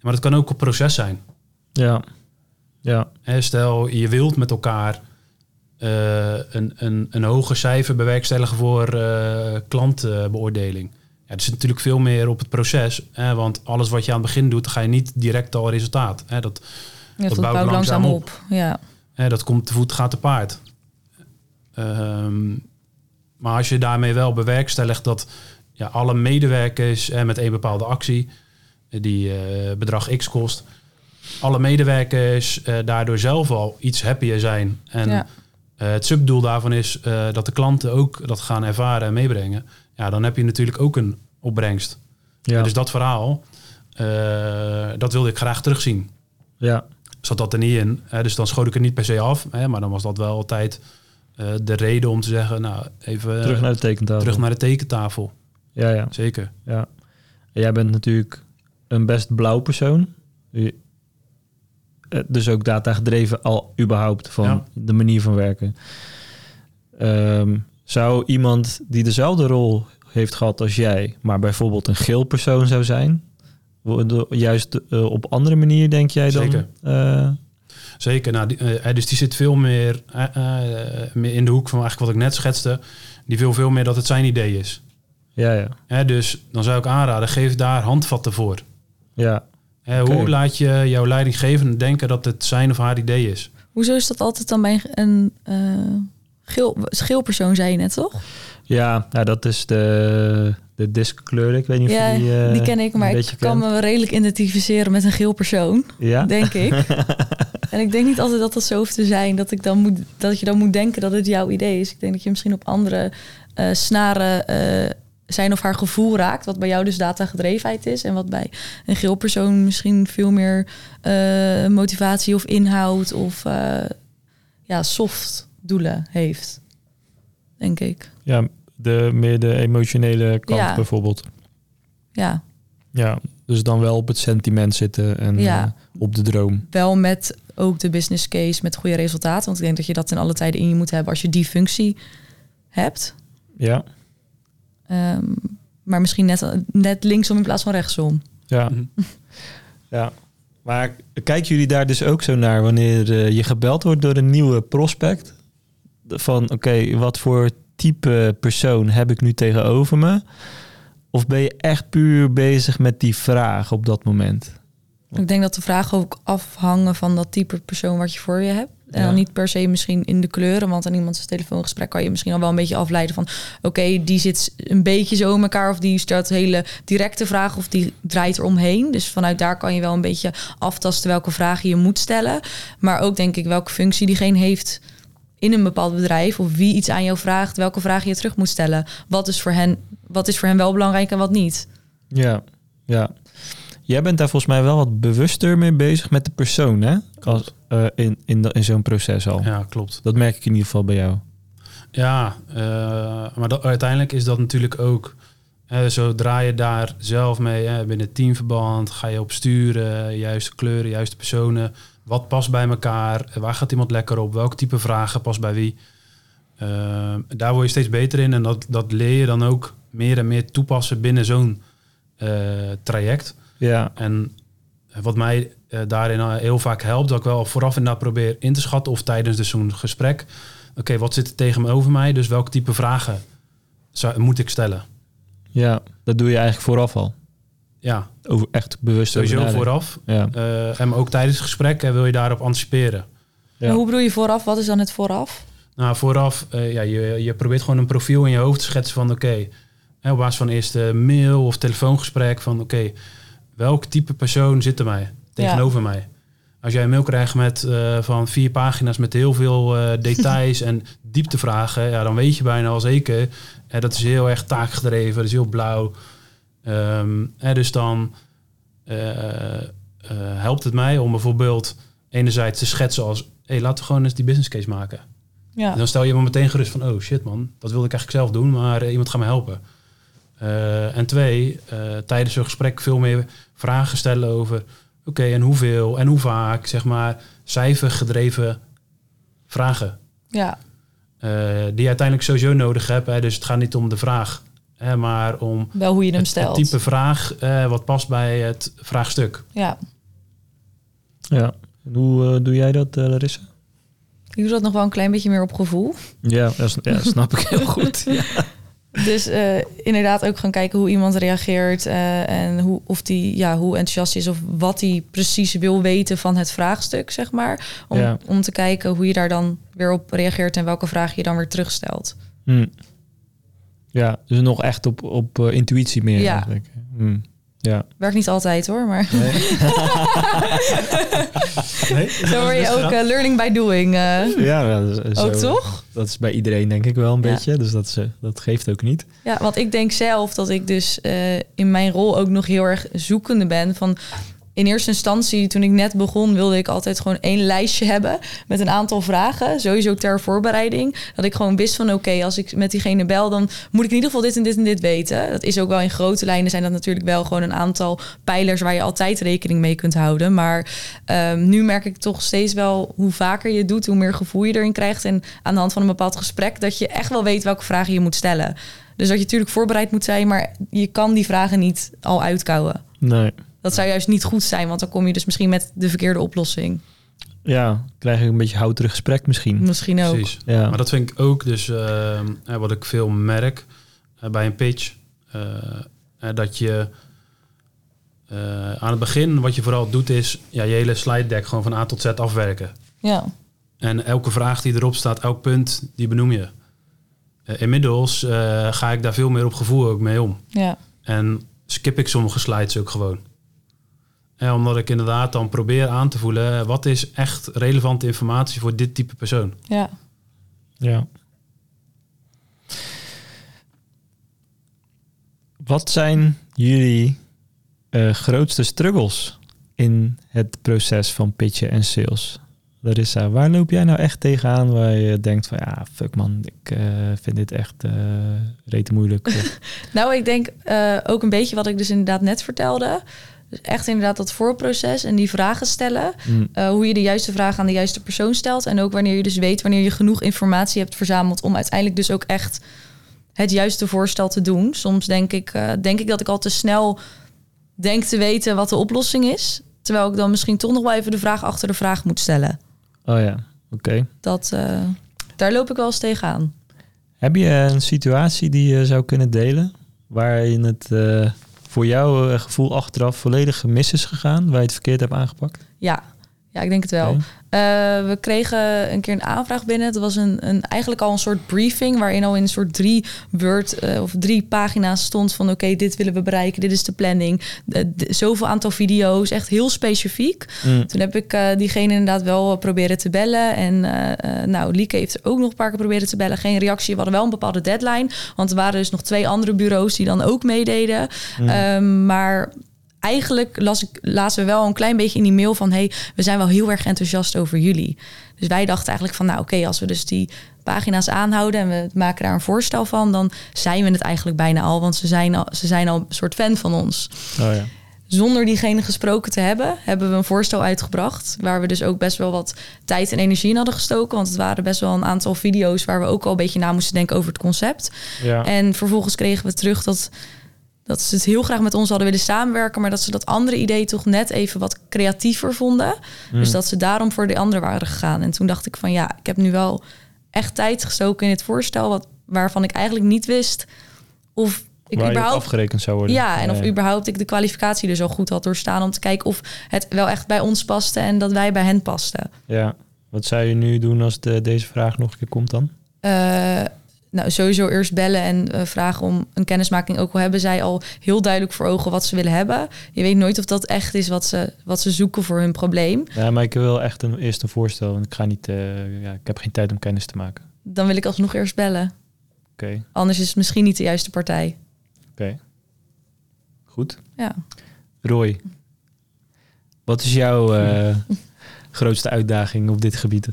[SPEAKER 3] maar dat kan ook op proces zijn.
[SPEAKER 1] Ja. ja.
[SPEAKER 3] Hè, stel, je wilt met elkaar uh, een, een, een hoger cijfer bewerkstelligen voor uh, klantbeoordeling. Ja, er zit natuurlijk veel meer op het proces. Hè, want alles wat je aan het begin doet, ga je niet direct al resultaat. Hè, dat,
[SPEAKER 2] ja, dat, bouwt, langzaam, op. Ja.
[SPEAKER 3] Hè, dat komt te voet, gaat te paard. Um, maar als je daarmee wel bewerkstelligt dat ja, alle medewerkers hè, met een bepaalde actie, die uh, bedrag X kost, alle medewerkers uh, daardoor zelf al iets happier zijn. En ja. uh, het subdoel daarvan is dat de klanten ook dat gaan ervaren en meebrengen ja, dan heb je natuurlijk ook een opbrengst.
[SPEAKER 1] Ja.
[SPEAKER 3] Dus dat verhaal, eh, dat wilde ik graag terugzien.
[SPEAKER 1] Ja.
[SPEAKER 3] Zat dat er niet in. Hè, dus dan schoot ik er niet per se af. Hè, maar dan was dat wel altijd eh, de reden om te zeggen, nou, even
[SPEAKER 1] Terug naar de tekentafel.
[SPEAKER 3] terug naar de tekentafel.
[SPEAKER 1] Ja, ja.
[SPEAKER 3] Zeker.
[SPEAKER 1] Ja. En jij bent natuurlijk een best blauw persoon. Eh, Dus ook data gedreven al überhaupt van
[SPEAKER 3] Ja.
[SPEAKER 1] de manier van werken. Ehm, zou iemand die dezelfde rol heeft gehad als jij, maar bijvoorbeeld een geel persoon zou zijn, juist eh, op andere manier denk jij dan?
[SPEAKER 3] Zeker.
[SPEAKER 1] eh,
[SPEAKER 3] Zeker. Nou, die, eh, dus die zit veel meer, meer in de hoek van eigenlijk wat ik net schetste. Die wil veel meer dat het zijn idee is.
[SPEAKER 1] ja, ja,
[SPEAKER 3] Hè, dus dan zou ik aanraden, geef daar handvatten voor.
[SPEAKER 1] ja.
[SPEAKER 3] Hè. Hoe laat je jouw leidinggevende denken dat het zijn of haar idee is?
[SPEAKER 2] Hoezo is dat altijd dan bij een eh geel, geel persoon, zei je net, toch?
[SPEAKER 1] Ja, nou, dat is de, de diskkleur. Ik weet niet of
[SPEAKER 2] Ja,
[SPEAKER 1] je die, eh,
[SPEAKER 2] die ken ik, maar ik kan
[SPEAKER 1] kent.
[SPEAKER 2] me redelijk identificeren met een geel persoon,
[SPEAKER 1] Ja?
[SPEAKER 2] denk ik. *laughs* en ik denk niet altijd dat dat zo hoeft te zijn, dat, ik dan moet, dat je dan moet denken dat het jouw idee is. Ik denk dat je misschien op andere eh, snaren eh, zijn of haar gevoel raakt, wat bij jou dus datagedrevenheid is. En wat bij een geel persoon misschien veel meer motivatie of inhoud of ja, soft doelen heeft, denk ik.
[SPEAKER 1] Ja, de, meer de emotionele kant
[SPEAKER 2] Ja.
[SPEAKER 1] bijvoorbeeld.
[SPEAKER 2] Ja,
[SPEAKER 1] Ja, dus dan wel op het sentiment zitten en
[SPEAKER 2] Ja.
[SPEAKER 1] eh, op de droom.
[SPEAKER 2] wel met ook de business case met goede resultaten. Want ik denk dat je dat in alle tijden in je moet hebben als je die functie hebt.
[SPEAKER 1] Ja,
[SPEAKER 2] Ehm, maar misschien net, net linksom in plaats van rechtsom.
[SPEAKER 1] ja.
[SPEAKER 3] Mhm. *laughs*
[SPEAKER 1] ja. Maar kijken jullie daar dus ook zo naar wanneer eh, je gebeld wordt door een nieuwe prospect? Van oké, wat voor type persoon heb ik nu tegenover me? Of ben je echt puur bezig met die vraag op dat moment?
[SPEAKER 2] Ik denk dat de vragen ook afhangen van dat type persoon wat je voor je hebt. En
[SPEAKER 1] Ja.
[SPEAKER 2] dan niet per se misschien in de kleuren, want aan iemands telefoongesprek kan je misschien al wel een beetje afleiden van oké, die zit een beetje zo in elkaar of die stelt hele directe vragen of die draait eromheen. Dus vanuit daar kan je wel een beetje aftasten welke vragen je moet stellen. Maar ook denk ik welke functie diegene heeft in een bepaald bedrijf of wie iets aan jou vraagt, welke vragen je terug moet stellen. Wat is voor hen, wat is voor hen wel belangrijk en wat niet?
[SPEAKER 1] Ja, ja. Jij bent daar volgens mij wel wat bewuster mee bezig met de persoon, hè? Als, eh, in in, zo'n proces al.
[SPEAKER 3] Ja, klopt.
[SPEAKER 1] Dat merk ik in ieder geval bij jou.
[SPEAKER 3] Ja, eh, maar dat, uiteindelijk is dat natuurlijk ook... Hè, zodra je daar zelf mee hè, binnen teamverband... ga je op sturen, juiste kleuren, juiste personen... wat past bij elkaar, waar gaat iemand lekker op... welk type vragen past bij wie. Eh, daar word je steeds beter in... en dat, dat leer je dan ook meer en meer toepassen binnen zo'n eh, traject.
[SPEAKER 1] Ja,
[SPEAKER 3] En wat mij eh, daarin al heel vaak helpt, dat ik wel vooraf inderdaad probeer in te schatten of tijdens dus zo'n gesprek, oké, wat zit er tegenover mij? Dus welk type vragen zou, moet ik stellen?
[SPEAKER 1] Ja, dat doe je eigenlijk vooraf al.
[SPEAKER 3] Ja,
[SPEAKER 1] Over echt bewust over
[SPEAKER 3] sowieso vooraf.
[SPEAKER 1] Ja,
[SPEAKER 3] Eh, en ook tijdens het gesprek wil je daarop anticiperen.
[SPEAKER 1] Ja.
[SPEAKER 2] Maar hoe bedoel je vooraf? Wat is dan het vooraf?
[SPEAKER 3] Nou, vooraf, eh, ja, je, je probeert gewoon een profiel in je hoofd te schetsen van, oké, hè, op basis van eerst eh, mail of telefoongesprek, van oké, welk type persoon zit er mij tegenover mij? Als jij een mail krijgt met eh, van vier pagina's met heel veel eh, *laughs* details en dieptevragen, ja, dan weet je bijna al zeker, eh, dat is heel erg taakgedreven, dat is heel blauw. Hè, dus dan eh, helpt het mij om bijvoorbeeld enerzijds te schetsen als, hey, laten we gewoon eens die business case maken.
[SPEAKER 2] Ja.
[SPEAKER 3] En dan stel je me meteen gerust van, oh shit man, dat wilde ik eigenlijk zelf doen, maar iemand gaat me helpen. En twee, tijdens zo'n gesprek veel meer vragen stellen over, oké, en hoeveel en hoe vaak, zeg maar, cijfergedreven vragen.
[SPEAKER 2] ja.
[SPEAKER 3] eh, die je uiteindelijk sowieso nodig hebt. Hè, dus het gaat niet om de vraag, hè, maar om
[SPEAKER 2] Wel hoe je hem
[SPEAKER 3] het, het
[SPEAKER 2] stelt.
[SPEAKER 3] type vraag eh, wat past bij het vraagstuk.
[SPEAKER 2] Ja.
[SPEAKER 1] ja. En Hoe eh, doe jij dat, eh, Larissa?
[SPEAKER 2] Ik doe dat nog wel een klein beetje meer op gevoel.
[SPEAKER 1] Ja, dat, ja, snap ik heel *laughs* goed. Ja.
[SPEAKER 2] Dus eh, inderdaad ook gaan kijken hoe iemand reageert eh, en hoe, of die, ja, hoe enthousiast is of wat hij precies wil weten van het vraagstuk, zeg maar. Om,
[SPEAKER 1] Ja.
[SPEAKER 2] om te kijken hoe je daar dan weer op reageert en welke vraag je dan weer terugstelt.
[SPEAKER 1] Hm. Ja, dus nog echt op, op eh, intuïtie meer
[SPEAKER 2] Ja.
[SPEAKER 1] eigenlijk. Ja.
[SPEAKER 2] Werkt niet altijd hoor, maar
[SPEAKER 1] Nee. *laughs*
[SPEAKER 3] Nee?
[SPEAKER 2] zo word je ook eh, learning by doing. eh.
[SPEAKER 1] ja, dat is,
[SPEAKER 2] ook
[SPEAKER 1] zo-
[SPEAKER 2] toch?
[SPEAKER 1] Dat is bij iedereen denk ik wel een
[SPEAKER 2] Ja.
[SPEAKER 1] beetje. Dus dat, is, eh, dat geeft ook niet.
[SPEAKER 2] Ja, want ik denk zelf dat ik dus in mijn rol ook nog heel erg zoekende ben van. In eerste instantie, toen ik net begon, wilde ik altijd gewoon één lijstje hebben met een aantal vragen. Sowieso ter voorbereiding. Dat ik gewoon wist van oké, als ik met diegene bel, dan moet ik in ieder geval dit en dit en dit weten. Dat is ook wel in grote lijnen zijn dat natuurlijk wel gewoon een aantal pijlers waar je altijd rekening mee kunt houden. Maar ehm, nu merk ik toch steeds wel hoe vaker je het doet, hoe meer gevoel je erin krijgt. En aan de hand van een bepaald gesprek, dat je echt wel weet welke vragen je moet stellen. Dus dat je natuurlijk voorbereid moet zijn, maar je kan die vragen niet al uitkouwen.
[SPEAKER 1] Nee.
[SPEAKER 2] Dat zou juist niet goed zijn, want dan kom je dus misschien met de verkeerde oplossing.
[SPEAKER 1] Ja, krijg ik een beetje houterig gesprek misschien.
[SPEAKER 2] Misschien ook.
[SPEAKER 3] Precies.
[SPEAKER 1] Ja.
[SPEAKER 3] Maar dat vind ik ook dus eh, eh, wat ik veel merk eh, bij een pitch. dat je eh, aan het begin wat je vooral doet is ja, je hele slide deck gewoon van A tot Z afwerken.
[SPEAKER 2] Ja,
[SPEAKER 3] En elke vraag die erop staat, elk punt, die benoem je. Inmiddels eh, ga ik daar veel meer op gevoel ook mee om.
[SPEAKER 2] ja,
[SPEAKER 3] En skip ik sommige slides ook gewoon. En omdat ik inderdaad dan probeer aan te voelen... wat is echt relevante informatie voor dit type persoon.
[SPEAKER 2] ja.
[SPEAKER 1] Ja. Wat zijn jullie eh, grootste struggles in het proces van pitchen en sales? Larissa, waar loop jij nou echt tegenaan waar je denkt van ja, fuck man, ik eh, vind dit echt eh rete moeilijk. *laughs*
[SPEAKER 2] Nou, ik denk eh, ook een beetje wat ik dus inderdaad net vertelde. Dus echt inderdaad dat voorproces en die vragen stellen.
[SPEAKER 1] Mm,
[SPEAKER 2] Eh, hoe je de juiste vraag aan de juiste persoon stelt. En ook wanneer je dus weet wanneer je genoeg informatie hebt verzameld om uiteindelijk dus ook echt het juiste voorstel te doen. Soms denk ik, eh, denk ik dat ik al te snel denk te weten wat de oplossing is. Terwijl ik dan misschien toch nog wel even de vraag achter de vraag moet stellen.
[SPEAKER 1] oh ja, oké.
[SPEAKER 2] Dat, eh, daar loop ik wel eens tegenaan.
[SPEAKER 1] Heb je een situatie die je zou kunnen delen waarin het voor jouw eh, gevoel achteraf volledig mis is gegaan, waar je het verkeerd hebt aangepakt?
[SPEAKER 2] Ja, ja ik denk het wel. Eh, we kregen een keer een aanvraag binnen. Het was een, een, eigenlijk al een soort briefing... waarin al in een soort drie Word eh, of drie pagina's stond van... oké, dit willen we bereiken, dit is de planning. De, de- zoveel aantal video's, echt heel specifiek.
[SPEAKER 1] Mm,
[SPEAKER 2] Toen heb ik eh, diegene inderdaad wel eh, proberen te bellen. En eh, eh, nou, Lieke heeft ook nog een paar keer proberen te bellen. Geen reactie. We hadden wel een bepaalde deadline. Want er waren dus nog twee andere bureaus die dan ook meededen.
[SPEAKER 1] mm.
[SPEAKER 2] Ehm, maar eigenlijk las ik, lazen we wel een klein beetje in die mail van... hey, we zijn wel heel erg enthousiast over jullie. Dus wij dachten eigenlijk van, nou oké, als we dus die pagina's aanhouden... en we maken daar een voorstel van, dan zijn we het eigenlijk bijna al. Want ze zijn al, ze zijn al een soort fan van ons.
[SPEAKER 1] Oh ja.
[SPEAKER 2] Zonder diegene gesproken te hebben, hebben we een voorstel uitgebracht. Waar we dus ook best wel wat tijd en energie in hadden gestoken. Want het waren best wel een aantal video's waar we ook al een beetje na moesten denken over het concept.
[SPEAKER 1] Ja.
[SPEAKER 2] En vervolgens kregen we terug dat, dat ze het heel graag met ons hadden willen samenwerken. Maar dat ze dat andere idee toch net even wat creatiever vonden.
[SPEAKER 1] Mm.
[SPEAKER 2] Dus dat ze daarom voor de andere waren gegaan. En toen dacht ik van ja, ik heb nu wel echt tijd gestoken in het voorstel. Wat, waarvan ik eigenlijk niet wist of ik
[SPEAKER 1] waar
[SPEAKER 2] überhaupt
[SPEAKER 1] afgerekend zou worden.
[SPEAKER 2] ja, en of überhaupt ik de kwalificatie dus al goed had doorstaan om te kijken of het wel echt bij ons paste en dat wij bij hen pasten.
[SPEAKER 1] Ja. Wat zou je nu doen als de, deze vraag nog een keer komt dan?
[SPEAKER 2] Eh, nou, sowieso eerst bellen en eh, vragen om een kennismaking. Ook al hebben zij al heel duidelijk voor ogen wat ze willen hebben. Je weet nooit of dat echt is wat ze, wat ze zoeken voor hun probleem.
[SPEAKER 1] Ja, maar ik wil echt een, eerst een voorstel. Want ik ga niet, eh, ja, ik heb geen tijd om kennis te maken.
[SPEAKER 2] Dan wil ik alsnog eerst bellen.
[SPEAKER 1] Oké,
[SPEAKER 2] Anders is het misschien niet de juiste partij.
[SPEAKER 1] oké. Goed.
[SPEAKER 2] Ja.
[SPEAKER 1] Roy, wat is jouw eh, *laughs* grootste uitdaging op dit gebied?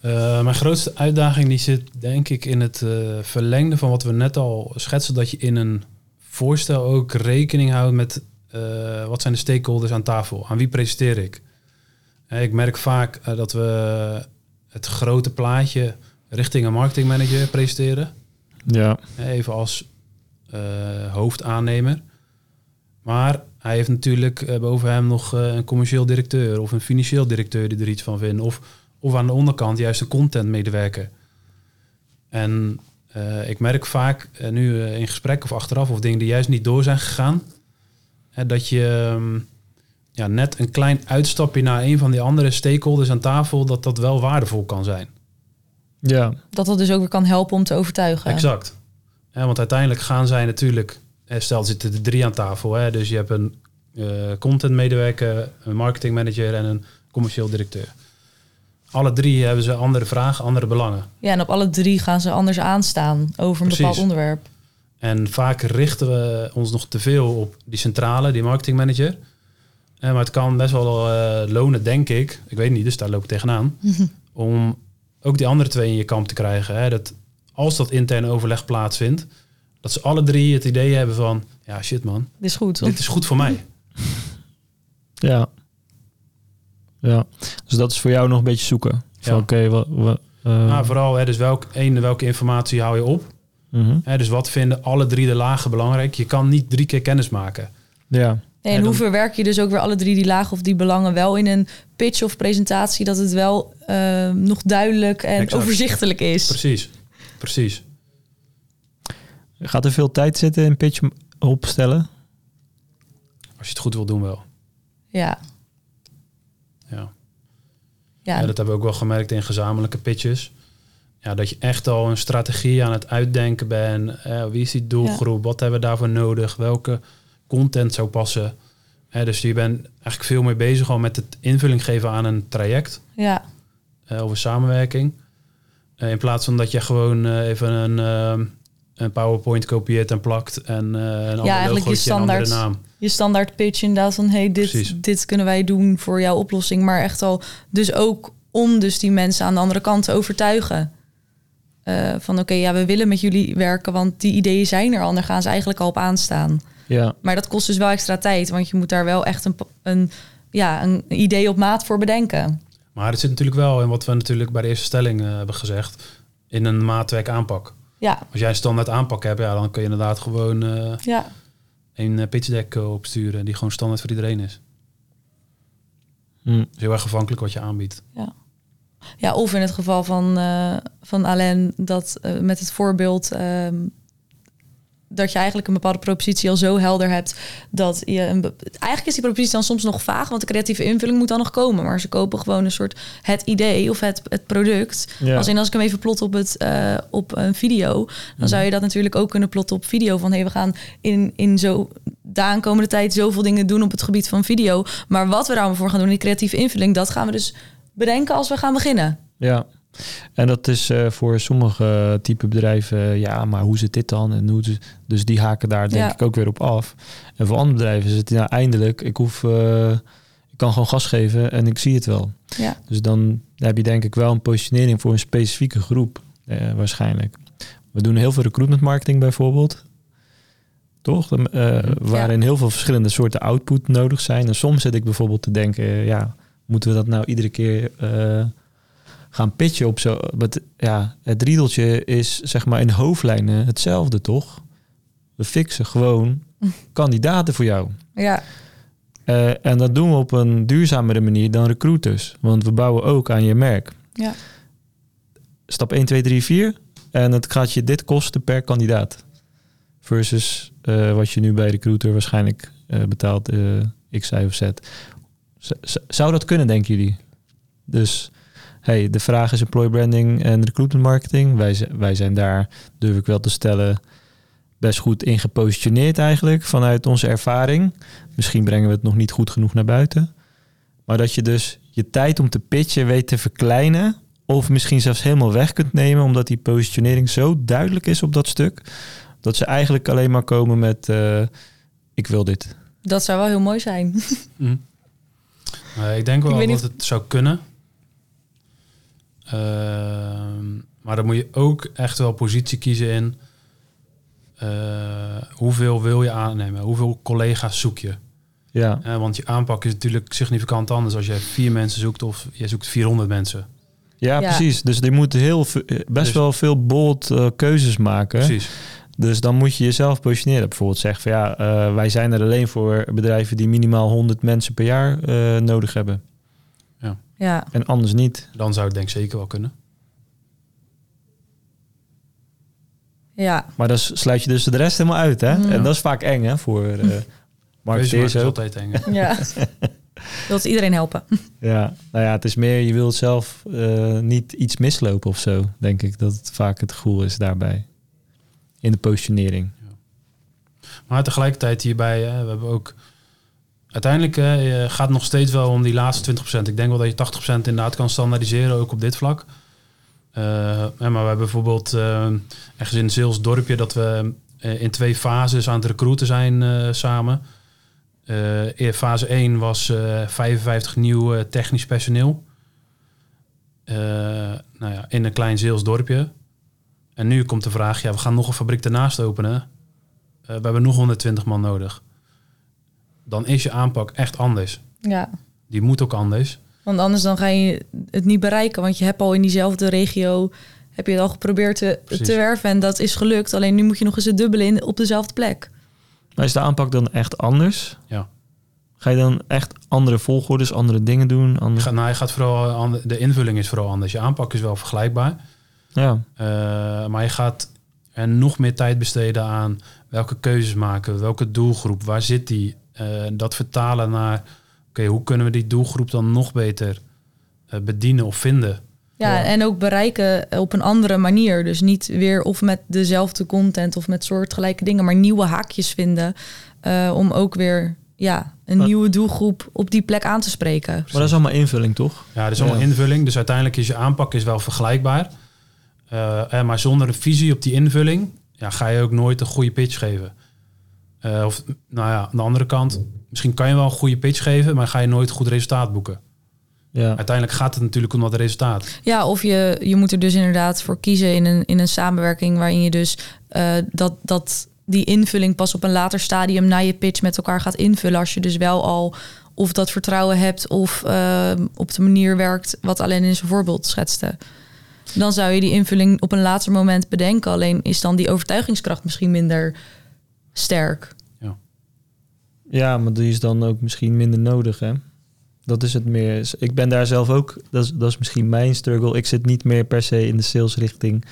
[SPEAKER 3] Eh, mijn grootste uitdaging die zit denk ik in het eh, verlengde van wat we net al schetsen. Dat je in een voorstel ook rekening houdt met eh, wat zijn de stakeholders aan tafel? Aan wie presenteer ik? Ik merk vaak dat we het grote plaatje richting een marketingmanager presenteren.
[SPEAKER 1] Ja.
[SPEAKER 3] Even als hoofdaannemer. Maar hij heeft natuurlijk boven hem nog een commercieel directeur of een financieel directeur die er iets van vindt. Of, of aan de onderkant juist een contentmedewerker. En eh, ik merk vaak eh, nu eh, in gesprek of achteraf of dingen die juist niet door zijn gegaan, eh, dat je ehm, ja, net een klein uitstapje naar een van die andere stakeholders aan tafel, dat dat wel waardevol kan zijn.
[SPEAKER 1] Ja.
[SPEAKER 2] Dat dat dus ook weer kan helpen om te overtuigen.
[SPEAKER 3] Exact. Ja, want uiteindelijk gaan zij natuurlijk stel, zitten er drie aan tafel. Hè? Dus je hebt een uh, content medewerker, een marketing manager en een commercieel directeur. Alle drie hebben ze andere vragen, andere belangen.
[SPEAKER 2] Ja, en op alle drie gaan ze anders aanstaan over een
[SPEAKER 3] Precies.
[SPEAKER 2] bepaald onderwerp.
[SPEAKER 3] En vaak richten we ons nog te veel op die centrale, die marketingmanager. Uh, maar het kan best wel uh, lonen, denk ik. Ik weet niet, dus daar loop ik tegenaan. *laughs* om ook die andere twee in je kamp te krijgen. Hè? Dat als dat interne overleg plaatsvindt, dat ze alle drie het idee hebben van... Ja, shit man.
[SPEAKER 2] Dit is goed.
[SPEAKER 3] Dit is goed voor mij.
[SPEAKER 1] Ja. Ja. Dus dat is voor jou nog een beetje zoeken.
[SPEAKER 3] Ja.
[SPEAKER 1] oké, wat... wat eh,
[SPEAKER 3] Maar vooral, hè, dus welk, één, welke informatie hou je op?
[SPEAKER 1] mhm.
[SPEAKER 3] Hè, dus wat vinden alle drie de lagen belangrijk? Je kan niet drie keer kennis maken.
[SPEAKER 1] Ja.
[SPEAKER 2] En hoe verwerk je dus ook weer alle drie die lagen of die belangen wel in een pitch of presentatie, dat het wel eh, nog duidelijk en
[SPEAKER 3] Exact.
[SPEAKER 2] overzichtelijk is.
[SPEAKER 3] Precies, precies.
[SPEAKER 1] Gaat er veel tijd zitten in pitch opstellen?
[SPEAKER 3] Als je het goed wil doen wel.
[SPEAKER 2] Ja.
[SPEAKER 3] Ja,
[SPEAKER 2] Ja,
[SPEAKER 3] dat hebben we ook wel gemerkt in gezamenlijke pitches. Ja, dat je echt al een strategie aan het uitdenken bent. Eh, wie is die doelgroep? Wat hebben we daarvoor nodig? Welke content zou passen? Eh, dus je bent eigenlijk veel meer bezig al met het invulling geven aan een traject
[SPEAKER 2] ja.
[SPEAKER 3] eh, een samenwerking. Eh, in plaats van dat je gewoon eh, even een, eh, een PowerPoint kopieert en plakt en eh, een ander
[SPEAKER 2] eigenlijk je standaard-
[SPEAKER 3] naam.
[SPEAKER 2] je standaard pitch inderdaad van hey,
[SPEAKER 3] Precies.
[SPEAKER 2] dit, dit kunnen wij doen voor jouw oplossing. Maar echt al dus ook om dus die mensen aan de andere kant te overtuigen. Eh, van oké, ja, we willen met jullie werken, want die ideeën zijn er al. En daar gaan ze eigenlijk al op aanstaan.
[SPEAKER 1] Ja.
[SPEAKER 2] Maar dat kost dus wel extra tijd, want je moet daar wel echt een, een, ja, een idee op maat voor bedenken.
[SPEAKER 3] Maar het zit natuurlijk wel in wat we natuurlijk bij de eerste stelling eh, hebben gezegd. In een maatwerk aanpak.
[SPEAKER 2] Ja,
[SPEAKER 3] Als jij een standaard aanpak hebt, ja, dan kun je inderdaad gewoon eh,
[SPEAKER 2] ja,
[SPEAKER 3] een eh, pitch deck eh, opsturen die gewoon standaard voor iedereen is.
[SPEAKER 1] Hm.
[SPEAKER 3] Is heel erg afhankelijk wat je aanbiedt.
[SPEAKER 2] ja. Of in het geval van, eh van Alain, dat met het voorbeeld ehm, dat je eigenlijk een bepaalde propositie al zo helder hebt dat je een eigenlijk is die propositie dan soms nog vaag, want de creatieve invulling moet dan nog komen. Maar ze kopen gewoon een soort het idee of het, het product.
[SPEAKER 1] Ja.
[SPEAKER 2] Als in als ik hem even plot op, het, eh, op een video, dan zou je dat natuurlijk ook kunnen plotten op video. Van hey, we gaan in, in zo de aankomende tijd zoveel dingen doen op het gebied van video. Maar wat we daar allemaal voor gaan doen, die creatieve invulling, dat gaan we dus bedenken als we gaan beginnen.
[SPEAKER 1] Ja, en dat is eh, voor sommige type bedrijven, eh, ja, maar hoe zit dit dan? En hoe, dus die haken daar denk
[SPEAKER 2] Ja.
[SPEAKER 1] ik ook weer op af. En voor andere bedrijven is het ja, eindelijk, ik hoef, eh, ik kan gewoon gas geven en ik zie het wel.
[SPEAKER 2] Ja.
[SPEAKER 1] Dus dan heb je denk ik wel een positionering voor een specifieke groep, waarschijnlijk. We doen heel veel recruitment marketing bijvoorbeeld. Toch? Waarin heel veel verschillende soorten output nodig zijn. En soms zit ik bijvoorbeeld te denken, ja, moeten we dat nou iedere keer gaan pitchen op zo. Ja, het riedeltje is zeg maar in hoofdlijnen hetzelfde, toch? We fixen gewoon *laughs* kandidaten voor jou.
[SPEAKER 2] Ja,
[SPEAKER 1] Eh, en dat doen we op een duurzamere manier dan recruiters. Want we bouwen ook aan je merk.
[SPEAKER 2] ja,
[SPEAKER 1] Stap 1, 2, 3, 4. En het gaat je dit kosten per kandidaat. Versus eh, wat je nu bij recruiter waarschijnlijk eh, betaalt, X, Y of. Z- z- zou dat kunnen, denken jullie? Dus hey, de vraag is employer branding en recruitment marketing. Wij, wij zijn daar, durf ik wel te stellen, best goed in gepositioneerd eigenlijk vanuit onze ervaring. Misschien brengen we het nog niet goed genoeg naar buiten. Maar dat je dus je tijd om te pitchen weet te verkleinen. Of misschien zelfs helemaal weg kunt nemen, omdat die positionering zo duidelijk is op dat stuk. Dat ze eigenlijk alleen maar komen met: eh, Ik wil dit.
[SPEAKER 2] dat zou wel heel mooi zijn.
[SPEAKER 3] Hm. *laughs* Eh, ik denk wel
[SPEAKER 2] Ik
[SPEAKER 3] dat
[SPEAKER 2] niet-
[SPEAKER 3] het zou kunnen. Ehm, maar dan moet je ook echt wel positie kiezen in eh, hoeveel wil je aannemen, hoeveel collega's zoek je.
[SPEAKER 1] Ja,
[SPEAKER 3] Eh, want je aanpak is natuurlijk significant anders als je vier mensen zoekt of je zoekt 400 mensen.
[SPEAKER 1] ja,
[SPEAKER 2] Ja.
[SPEAKER 1] precies. Dus die moeten heel, ve- best
[SPEAKER 3] Dus-
[SPEAKER 1] wel veel bold eh, keuzes maken.
[SPEAKER 3] Precies.
[SPEAKER 1] Dus dan moet je jezelf positioneren. Bijvoorbeeld zeggen van ja, eh, wij zijn er alleen voor bedrijven die minimaal 100 mensen per jaar eh, nodig hebben.
[SPEAKER 2] Ja,
[SPEAKER 1] En anders niet.
[SPEAKER 3] Dan zou het denk ik zeker wel kunnen.
[SPEAKER 2] ja,
[SPEAKER 1] Maar dan sluit je dus de rest helemaal uit. Hè?
[SPEAKER 2] Ja.
[SPEAKER 1] En dat is vaak eng hè, voor eh
[SPEAKER 3] Keuze *laughs*
[SPEAKER 1] marketeers ook.
[SPEAKER 3] altijd eng. hè? *laughs*
[SPEAKER 2] ja. Wilt iedereen helpen? *laughs*
[SPEAKER 1] Ja, nou ja, het is meer, je wilt zelf eh, niet iets mislopen of zo, denk ik. Dat het vaak het gevoel is daarbij. In de positionering.
[SPEAKER 3] Maar tegelijkertijd hierbij, hè, we hebben ook... Uiteindelijk uh, gaat het nog steeds wel om die laatste 20%. Ik denk wel dat je 80% inderdaad kan standaardiseren, ook op dit vlak. Uh, maar we hebben bijvoorbeeld uh, ergens in sales dorpje dat we in twee fases aan het recruiten zijn samen. fase 1 was 55 nieuw technisch personeel. nou ja, in een klein sales dorpje. En nu komt de vraag, ja, we gaan nog een fabriek ernaast openen. We hebben nog 120 man nodig. Dan is je aanpak echt anders.
[SPEAKER 2] Ja.
[SPEAKER 3] Die moet ook anders.
[SPEAKER 2] Want anders dan ga je het niet bereiken. Want je hebt al in diezelfde regio heb je het al geprobeerd te, te werven. En dat is gelukt. Alleen nu moet je nog eens het dubbele in op dezelfde plek.
[SPEAKER 1] Maar is de aanpak dan echt anders?
[SPEAKER 3] Ja.
[SPEAKER 1] Ga je dan echt andere volgordes, andere dingen doen? Andere...
[SPEAKER 3] Ga, nou, je gaat vooral, de invulling is vooral anders. Je aanpak is wel vergelijkbaar.
[SPEAKER 1] Ja.
[SPEAKER 3] Uh, maar je gaat er nog meer tijd besteden aan welke keuzes maken, welke doelgroep, waar zit die? Uh, dat vertalen naar, oké, hoe kunnen we die doelgroep dan nog beter uh, bedienen of vinden?
[SPEAKER 2] Ja, ja, en ook bereiken op een andere manier. Dus niet weer of met dezelfde content of met soortgelijke dingen, maar nieuwe haakjes vinden. om ook weer ja, een nieuwe doelgroep op die plek aan te spreken. Maar
[SPEAKER 1] dat is allemaal invulling, toch?
[SPEAKER 3] Ja, dat is allemaal invulling. Dus uiteindelijk is je aanpak is wel vergelijkbaar. Uh, maar zonder een visie op die invulling ja, ga je ook nooit een goede pitch geven. Uh, of nou ja, aan de andere kant, misschien kan je wel een goede pitch geven, maar ga je nooit een goed resultaat boeken. Ja. Uiteindelijk gaat het natuurlijk om dat resultaat.
[SPEAKER 2] Ja, of je, je moet er dus inderdaad voor kiezen in een, in een samenwerking waarin je dus uh, dat, dat die invulling pas op een later stadium na je pitch met elkaar gaat invullen. Als je dus wel al of dat vertrouwen hebt of uh, op de manier werkt wat alleen in zijn voorbeeld schetste. Dan zou je die invulling op een later moment bedenken. Alleen is dan die overtuigingskracht misschien minder sterk.
[SPEAKER 3] Ja,
[SPEAKER 1] ja maar die is dan ook misschien minder nodig, hè? Dat is het meer. Ik ben daar zelf ook, dat is, dat is misschien mijn struggle. Ik zit niet meer per se in de salesrichting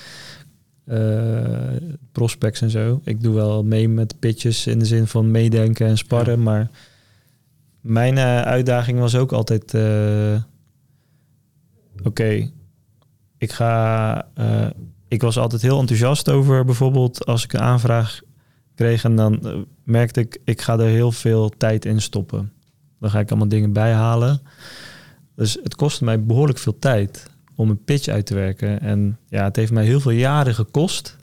[SPEAKER 1] uh, prospects en zo. Ik doe wel mee met pitches in de zin van meedenken en sparren, maar mijn uh, uitdaging was ook altijd: uh, oké, ik ga. Uh, ik was altijd heel enthousiast over bijvoorbeeld als ik een aanvraag kreeg en dan uh, merkte ik, ik ga er heel veel tijd in stoppen. Dan ga ik allemaal dingen bijhalen. Dus het kostte mij behoorlijk veel tijd om een pitch uit te werken. En ja, het heeft mij heel veel jaren gekost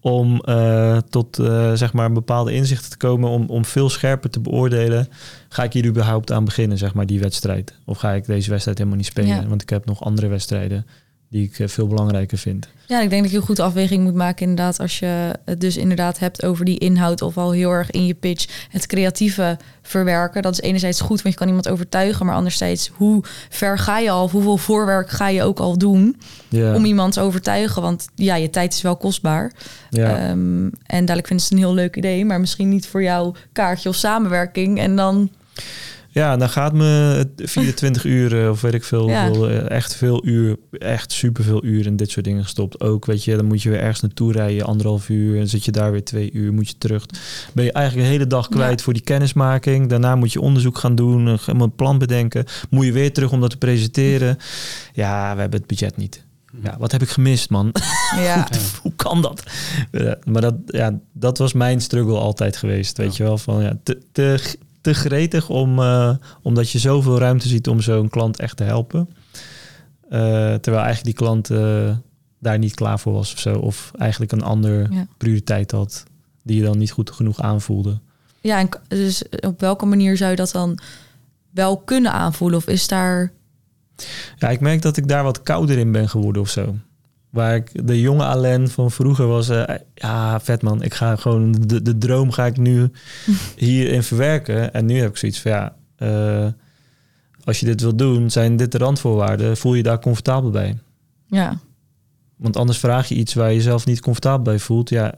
[SPEAKER 1] om uh, tot uh, zeg maar bepaalde inzichten te komen, om, om veel scherper te beoordelen. Ga ik hier überhaupt aan beginnen, zeg maar, die wedstrijd? Of ga ik deze wedstrijd helemaal niet spelen? Ja. Want ik heb nog andere wedstrijden die ik eh, veel belangrijker vind.
[SPEAKER 2] Ja, ik denk dat je een goede afweging moet maken inderdaad als je het dus inderdaad hebt over die inhoud of al heel erg in je pitch het creatieve verwerken. Dat is enerzijds goed, want je kan iemand overtuigen, maar anderzijds hoe ver ga je al, hoeveel voorwerk ga je ook al doen om iemand te overtuigen? Want ja, je tijd is wel kostbaar. Ja. Um, en dadelijk vind ik het een heel leuk idee, maar misschien niet voor jou kaartje of samenwerking en dan
[SPEAKER 1] ja, dan gaat me 24 *laughs* uur of weet ik veel, veel, eh, echt veel uur, echt superveel uur in dit soort dingen gestopt. Ook, weet je, dan moet je weer ergens naartoe rijden, anderhalf uur, en zit je daar weer twee uur, moet je terug. Ben je eigenlijk de hele dag kwijt voor die kennismaking. Daarna moet je onderzoek gaan doen, helemaal een plan bedenken. Moet je weer terug om dat te presenteren. Ja, we hebben het budget niet. Ja, wat heb ik gemist, man? *laughs* Ja. *laughs* Hoe kan dat? maar dat, ja, dat was mijn struggle altijd geweest, weet je wel. Van, ja, te, te, te gretig om, uh, omdat je zoveel ruimte ziet om zo'n klant echt te helpen. Uh, terwijl eigenlijk die klant uh, daar niet klaar voor was of zo. Of eigenlijk een andere ja. prioriteit had die je dan niet goed genoeg aanvoelde.
[SPEAKER 2] Ja, en dus op welke manier zou je dat dan wel kunnen aanvoelen? Of is daar...
[SPEAKER 1] Ja, ik merk dat ik daar wat kouder in ben geworden of zo. Waar ik de jonge Alain van vroeger was, uh, ja, vet man, ik ga gewoon de, de droom ga ik nu *laughs* hierin verwerken. En nu heb ik zoiets van ja, uh, als je dit wil doen, zijn dit de randvoorwaarden, voel je daar comfortabel bij?
[SPEAKER 2] Ja.
[SPEAKER 1] Want anders vraag je iets waar je jezelf niet comfortabel bij voelt. Ja,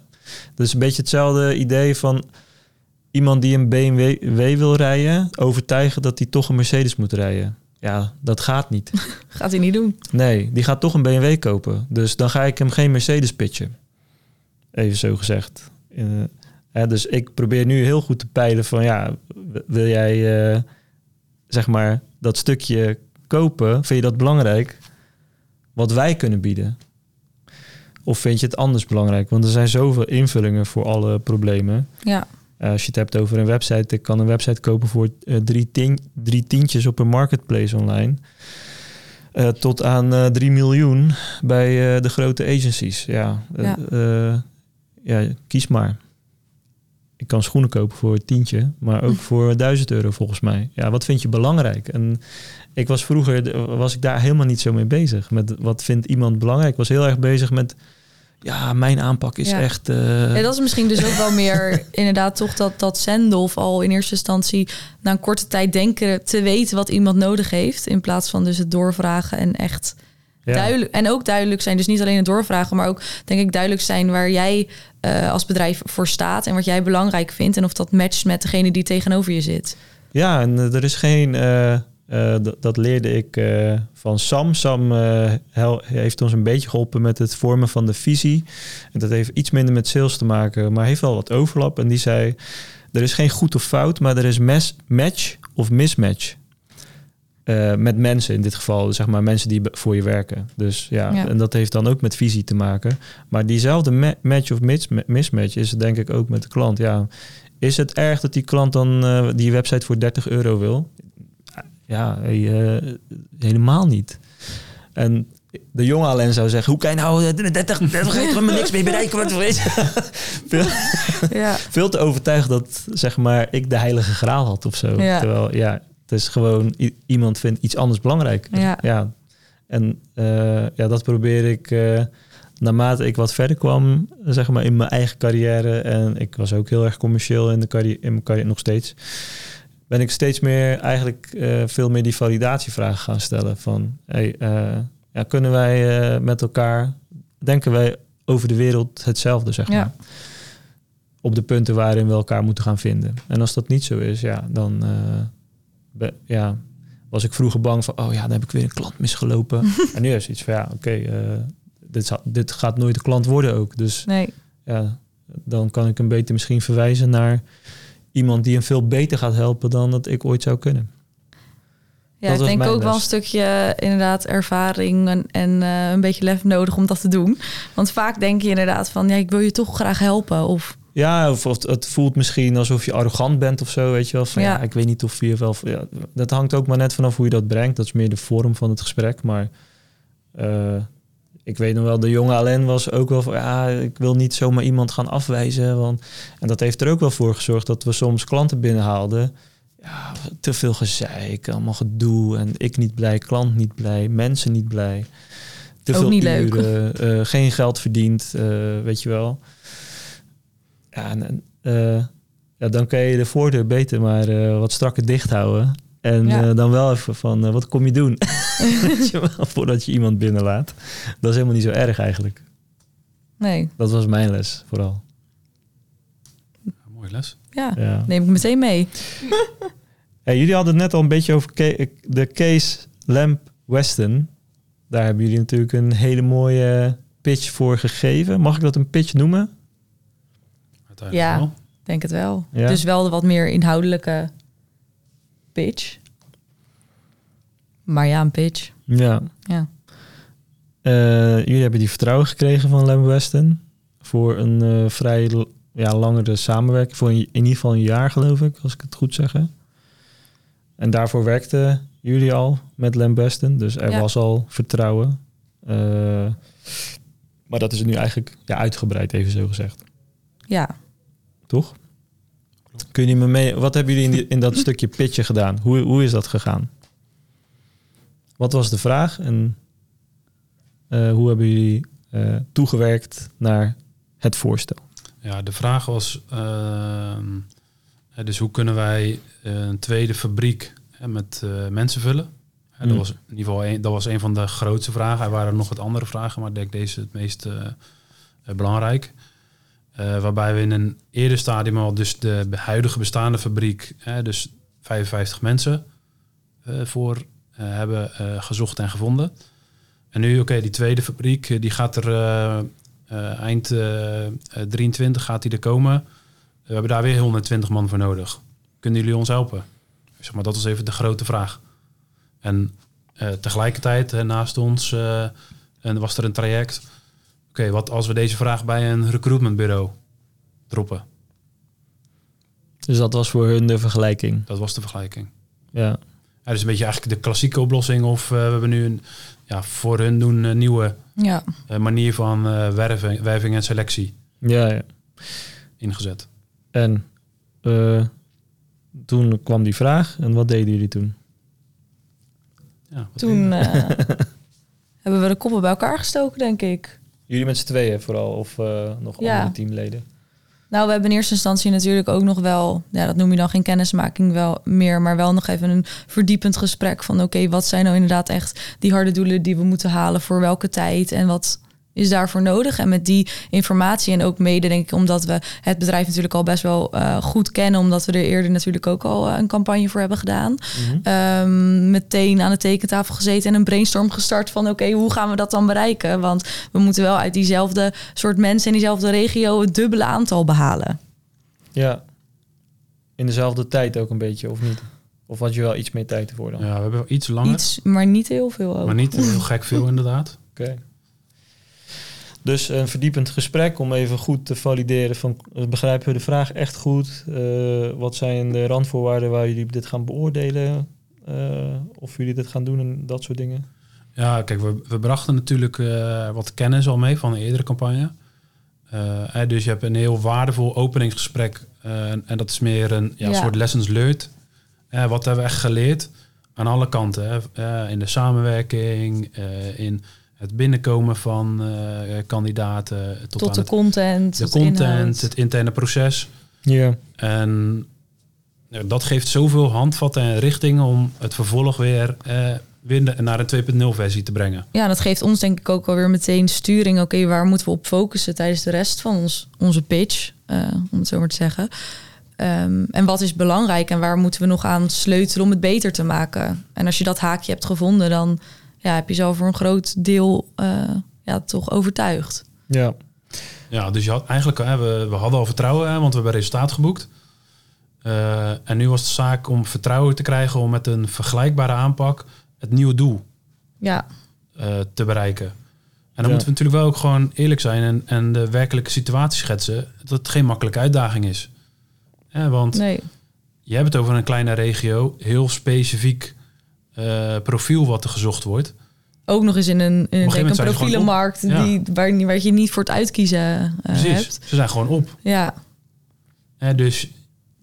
[SPEAKER 1] dat is een beetje hetzelfde idee van iemand die een BMW wil rijden, overtuigen dat hij toch een Mercedes moet rijden. Ja, dat gaat niet. *laughs*
[SPEAKER 2] gaat hij niet doen?
[SPEAKER 1] Nee, die gaat toch een BMW kopen. Dus dan ga ik hem geen Mercedes pitchen. Even zo gezegd. Uh, hè, dus ik probeer nu heel goed te peilen van ja, wil jij uh, zeg maar dat stukje kopen? Vind je dat belangrijk? Wat wij kunnen bieden. Of vind je het anders belangrijk? Want er zijn zoveel invullingen voor alle problemen.
[SPEAKER 2] Ja.
[SPEAKER 1] Uh, als je het hebt over een website, ik kan een website kopen voor uh, drie, tien, drie tientjes op een marketplace online. Uh, tot aan 3 miljoen bij de grote agencies. Ja, ja. ja, kies maar. Ik kan schoenen kopen voor een tientje, maar ook *laughs* voor 1000 euro volgens mij. Ja, wat vind je belangrijk? En ik was vroeger, was ik daar helemaal niet zo mee bezig. Met wat vindt iemand belangrijk? Ik was heel erg bezig met ja, mijn aanpak is echt. Uh...
[SPEAKER 2] Ja, dat is misschien dus ook wel meer *laughs* inderdaad toch dat, dat Sendolf al in eerste instantie na een korte tijd denken te weten wat iemand nodig heeft. In plaats van dus het doorvragen en echt ja. duidelijk. En ook duidelijk zijn. Dus niet alleen het doorvragen, maar ook denk ik duidelijk zijn waar jij uh, als bedrijf voor staat en wat jij belangrijk vindt. En of dat matcht met degene die tegenover je zit.
[SPEAKER 1] Ja, en uh, er is geen. Uh, dat leerde ik uh, van Sam. Sam uh, heeft ons een beetje geholpen met het vormen van de visie. En dat heeft iets minder met sales te maken, maar heeft wel wat overlap. En die zei: Er is geen goed of fout, maar er is mes match of mismatch. met mensen in dit geval, zeg maar mensen die voor je werken. Dus ja, ja, en dat heeft dan ook met visie te maken. Maar diezelfde ma match of mismatch is denk ik ook met de klant. Ja, is het erg dat die klant dan die website voor 30 euro wil? Ja, uh, helemaal niet. En de jonge alleen zou zeggen, hoe kan je nou 30, 30 er maar niks mee bereiken? Wat weet veel, ja. veel te overtuigd dat zeg maar, ik de heilige graal had of zo. Ja. Terwijl ja, het is gewoon iemand vindt iets anders belangrijk. Ja. ja. En uh, ja, dat probeer ik uh, naarmate ik wat verder kwam, zeg maar, in mijn eigen carrière. En ik was ook heel erg commercieel in, de carrière, in mijn carrière nog steeds ben ik steeds meer eigenlijk uh, veel meer die validatievragen gaan stellen. Van hey, uh, ja, kunnen wij uh, met elkaar, denken wij over de wereld hetzelfde, zeg maar. Op de punten waarin we elkaar moeten gaan vinden. En als dat niet zo is, ja, dan be, ja, was ik vroeger bang van, oh ja, dan heb ik weer een klant misgelopen. *laughs* en nu is iets van, ja, oké, okay, dit, dit gaat nooit de klant worden ook. Dus nee. ja, dan kan ik hem beter misschien verwijzen naar iemand die hem veel beter gaat helpen dan dat ik ooit zou kunnen.
[SPEAKER 2] Ja, ik denk ook wel een stukje inderdaad ervaring en, en uh, een beetje lef nodig om dat te doen. Want vaak denk je inderdaad van, ja, ik wil je toch graag helpen. Of
[SPEAKER 1] ja, of, of, het voelt misschien alsof je arrogant bent of zo, weet je wel. Van, ja. ja. ik weet niet of je wel... Ja, dat hangt ook maar net vanaf hoe je dat brengt. Dat is meer de vorm van het gesprek. Maar uh, ik weet nog wel, de jonge Alain was ook wel van, ja, ik wil niet zomaar iemand gaan afwijzen. Want, en dat heeft er ook wel voor gezorgd dat we soms klanten binnenhaalden. Ja, te veel gezeik, allemaal gedoe. En ik niet blij, klant niet blij, mensen niet blij. Te
[SPEAKER 2] ook
[SPEAKER 1] veel
[SPEAKER 2] niet
[SPEAKER 1] uren, leuk. Uh, geen geld verdiend, uh, weet je wel. Ja, en, uh, ja, dan kan je de voordeur beter maar wat strakker dicht houden. En ja. uh, dan wel even van, uh, wat kom je doen? *laughs* Voordat je iemand binnenlaat. Dat is helemaal niet zo erg eigenlijk.
[SPEAKER 2] Nee.
[SPEAKER 1] Dat was mijn les vooral.
[SPEAKER 3] Ja, mooie les.
[SPEAKER 2] Ja, ja, neem ik meteen mee. *laughs*
[SPEAKER 1] hey, jullie hadden het net al een beetje over de case Lamp Weston. Daar hebben jullie natuurlijk een hele mooie pitch voor gegeven. Mag ik dat een pitch noemen?
[SPEAKER 2] Ja, wel. denk het wel. Dus wel de wat meer inhoudelijke pitch. Maar ja, een pitch.
[SPEAKER 1] Ja.
[SPEAKER 2] ja.
[SPEAKER 1] Uh, jullie hebben die vertrouwen gekregen van Lem Weston voor een uh, vrij ja, langere samenwerking. Voor een, in ieder geval een jaar, geloof ik, als ik het goed zeg. En daarvoor werkten jullie al met Lem Weston. Dus er ja. was al vertrouwen. Uh, maar dat is nu eigenlijk ja, uitgebreid, even zo gezegd.
[SPEAKER 2] Ja.
[SPEAKER 1] Toch? Kun je me mee, wat hebben jullie in, die, in dat stukje pitchen gedaan? Hoe, hoe is dat gegaan? Wat was de vraag en uh, hoe hebben jullie uh, toegewerkt naar het voorstel?
[SPEAKER 3] Ja, de vraag was uh, dus hoe kunnen wij een tweede fabriek met mensen vullen? Mm. Dat was in ieder geval een, dat was een van de grootste vragen. Er waren nog wat andere vragen, maar ik denk deze het meest belangrijk. Uh, waarbij we in een eerder stadium al dus de huidige bestaande fabriek, dus 55 mensen uh, voor uh, hebben gezocht en gevonden. En nu, oké, die tweede fabriek, die gaat er eind 23 gaat die er komen. We hebben daar weer 120 man voor nodig. Kunnen jullie ons helpen? Zeg maar, dat was even de grote vraag. En tegelijkertijd, naast ons, en was er een traject oké, wat als we deze vraag bij een recruitmentbureau droppen?
[SPEAKER 1] Dus dat was voor hun de vergelijking.
[SPEAKER 3] Dat was de vergelijking.
[SPEAKER 1] Ja.
[SPEAKER 3] Ja, dus een beetje eigenlijk de klassieke oplossing. Of eh, we hebben nu een, ja, voor hun doen een nieuwe
[SPEAKER 2] Ja,
[SPEAKER 3] eh, manier van eh werving, werving en selectie
[SPEAKER 1] Ja, ja.
[SPEAKER 3] ingezet.
[SPEAKER 1] En eh, toen kwam die vraag. En wat deden jullie toen?
[SPEAKER 3] Ja,
[SPEAKER 2] toen eh, *laughs* hebben we de koppen bij elkaar gestoken, denk ik.
[SPEAKER 1] Jullie met z'n tweeën vooral? Of eh, nog
[SPEAKER 2] Ja.
[SPEAKER 1] andere teamleden?
[SPEAKER 2] Nou, we hebben in eerste instantie natuurlijk ook nog wel, ja, dat noem je dan geen kennismaking wel meer, maar wel nog even een verdiepend gesprek van oké, wat zijn nou inderdaad echt die harde doelen die we moeten halen voor welke tijd en wat is daarvoor nodig? En met die informatie en ook mede denk ik omdat we het bedrijf natuurlijk al best wel eh, goed kennen, omdat we er eerder natuurlijk ook al eh, een campagne voor hebben gedaan.
[SPEAKER 1] Mhm.
[SPEAKER 2] Ehm, meteen aan de tekentafel gezeten en een brainstorm gestart van oké, hoe gaan we dat dan bereiken? Want we moeten wel uit diezelfde soort mensen in diezelfde regio het dubbele aantal behalen.
[SPEAKER 1] Ja. In dezelfde tijd ook een beetje, of niet? Of had je wel iets meer tijd ervoor dan?
[SPEAKER 3] Ja, we hebben wel iets langer,
[SPEAKER 2] Iets, maar niet heel veel ook.
[SPEAKER 3] maar niet heel gek veel *laughs* inderdaad.
[SPEAKER 1] Oké. Dus een verdiepend gesprek om even goed te valideren van begrijpen we de vraag echt goed? Eh, wat zijn de randvoorwaarden waar jullie dit gaan beoordelen? Eh, of jullie dit gaan doen en dat soort dingen?
[SPEAKER 3] Ja, kijk, we, we brachten natuurlijk eh, wat kennis al mee van een eerdere campagne. Eh, hè, dus je hebt een heel waardevol openingsgesprek. eh, en, en dat is meer een ja,
[SPEAKER 2] Ja.
[SPEAKER 3] soort lessons learned. Eh, wat hebben we echt geleerd aan alle kanten? Hè? Eh, in de samenwerking, eh, in het binnenkomen van eh, kandidaten, tot,
[SPEAKER 2] tot
[SPEAKER 3] aan
[SPEAKER 2] de
[SPEAKER 3] het,
[SPEAKER 2] content,
[SPEAKER 3] de
[SPEAKER 2] tot
[SPEAKER 3] content,
[SPEAKER 2] inhoud.
[SPEAKER 3] het interne proces.
[SPEAKER 1] Ja.
[SPEAKER 3] En ja, dat geeft zoveel handvatten en richtingen om het vervolg weer, eh, weer naar een 2.0 versie te brengen.
[SPEAKER 2] Ja, dat geeft ons denk ik ook alweer meteen sturing. Oké, waar moeten we op focussen tijdens de rest van ons, onze pitch, eh, om het zo maar te zeggen. Ehm, en wat is belangrijk en waar moeten we nog aan sleutelen om het beter te maken? En als je dat haakje hebt gevonden, dan ja, heb je zo voor een groot deel eh, ja, toch overtuigd.
[SPEAKER 1] Ja.
[SPEAKER 3] Ja, dus je had eigenlijk, hè, we, we hadden al vertrouwen, hè, want we hebben resultaat geboekt. Eh, en nu was het zaak om vertrouwen te krijgen om met een vergelijkbare aanpak het nieuwe doel
[SPEAKER 2] Ja,
[SPEAKER 3] eh, te bereiken. En dan
[SPEAKER 1] Ja.
[SPEAKER 3] moeten we natuurlijk wel ook gewoon eerlijk zijn en, en de werkelijke situatie schetsen dat het geen makkelijke uitdaging is. Hè, want
[SPEAKER 2] nee.
[SPEAKER 3] je hebt het over een kleine regio, heel specifiek eh, profiel wat er gezocht wordt.
[SPEAKER 2] Ook nog eens in een, in een, een profielenmarkt.
[SPEAKER 3] Ja.
[SPEAKER 2] die, waar, waar je niet voor het uitkiezen eh,
[SPEAKER 3] Precies,
[SPEAKER 2] hebt.
[SPEAKER 3] ze zijn gewoon op.
[SPEAKER 2] Ja,
[SPEAKER 3] Hè, dus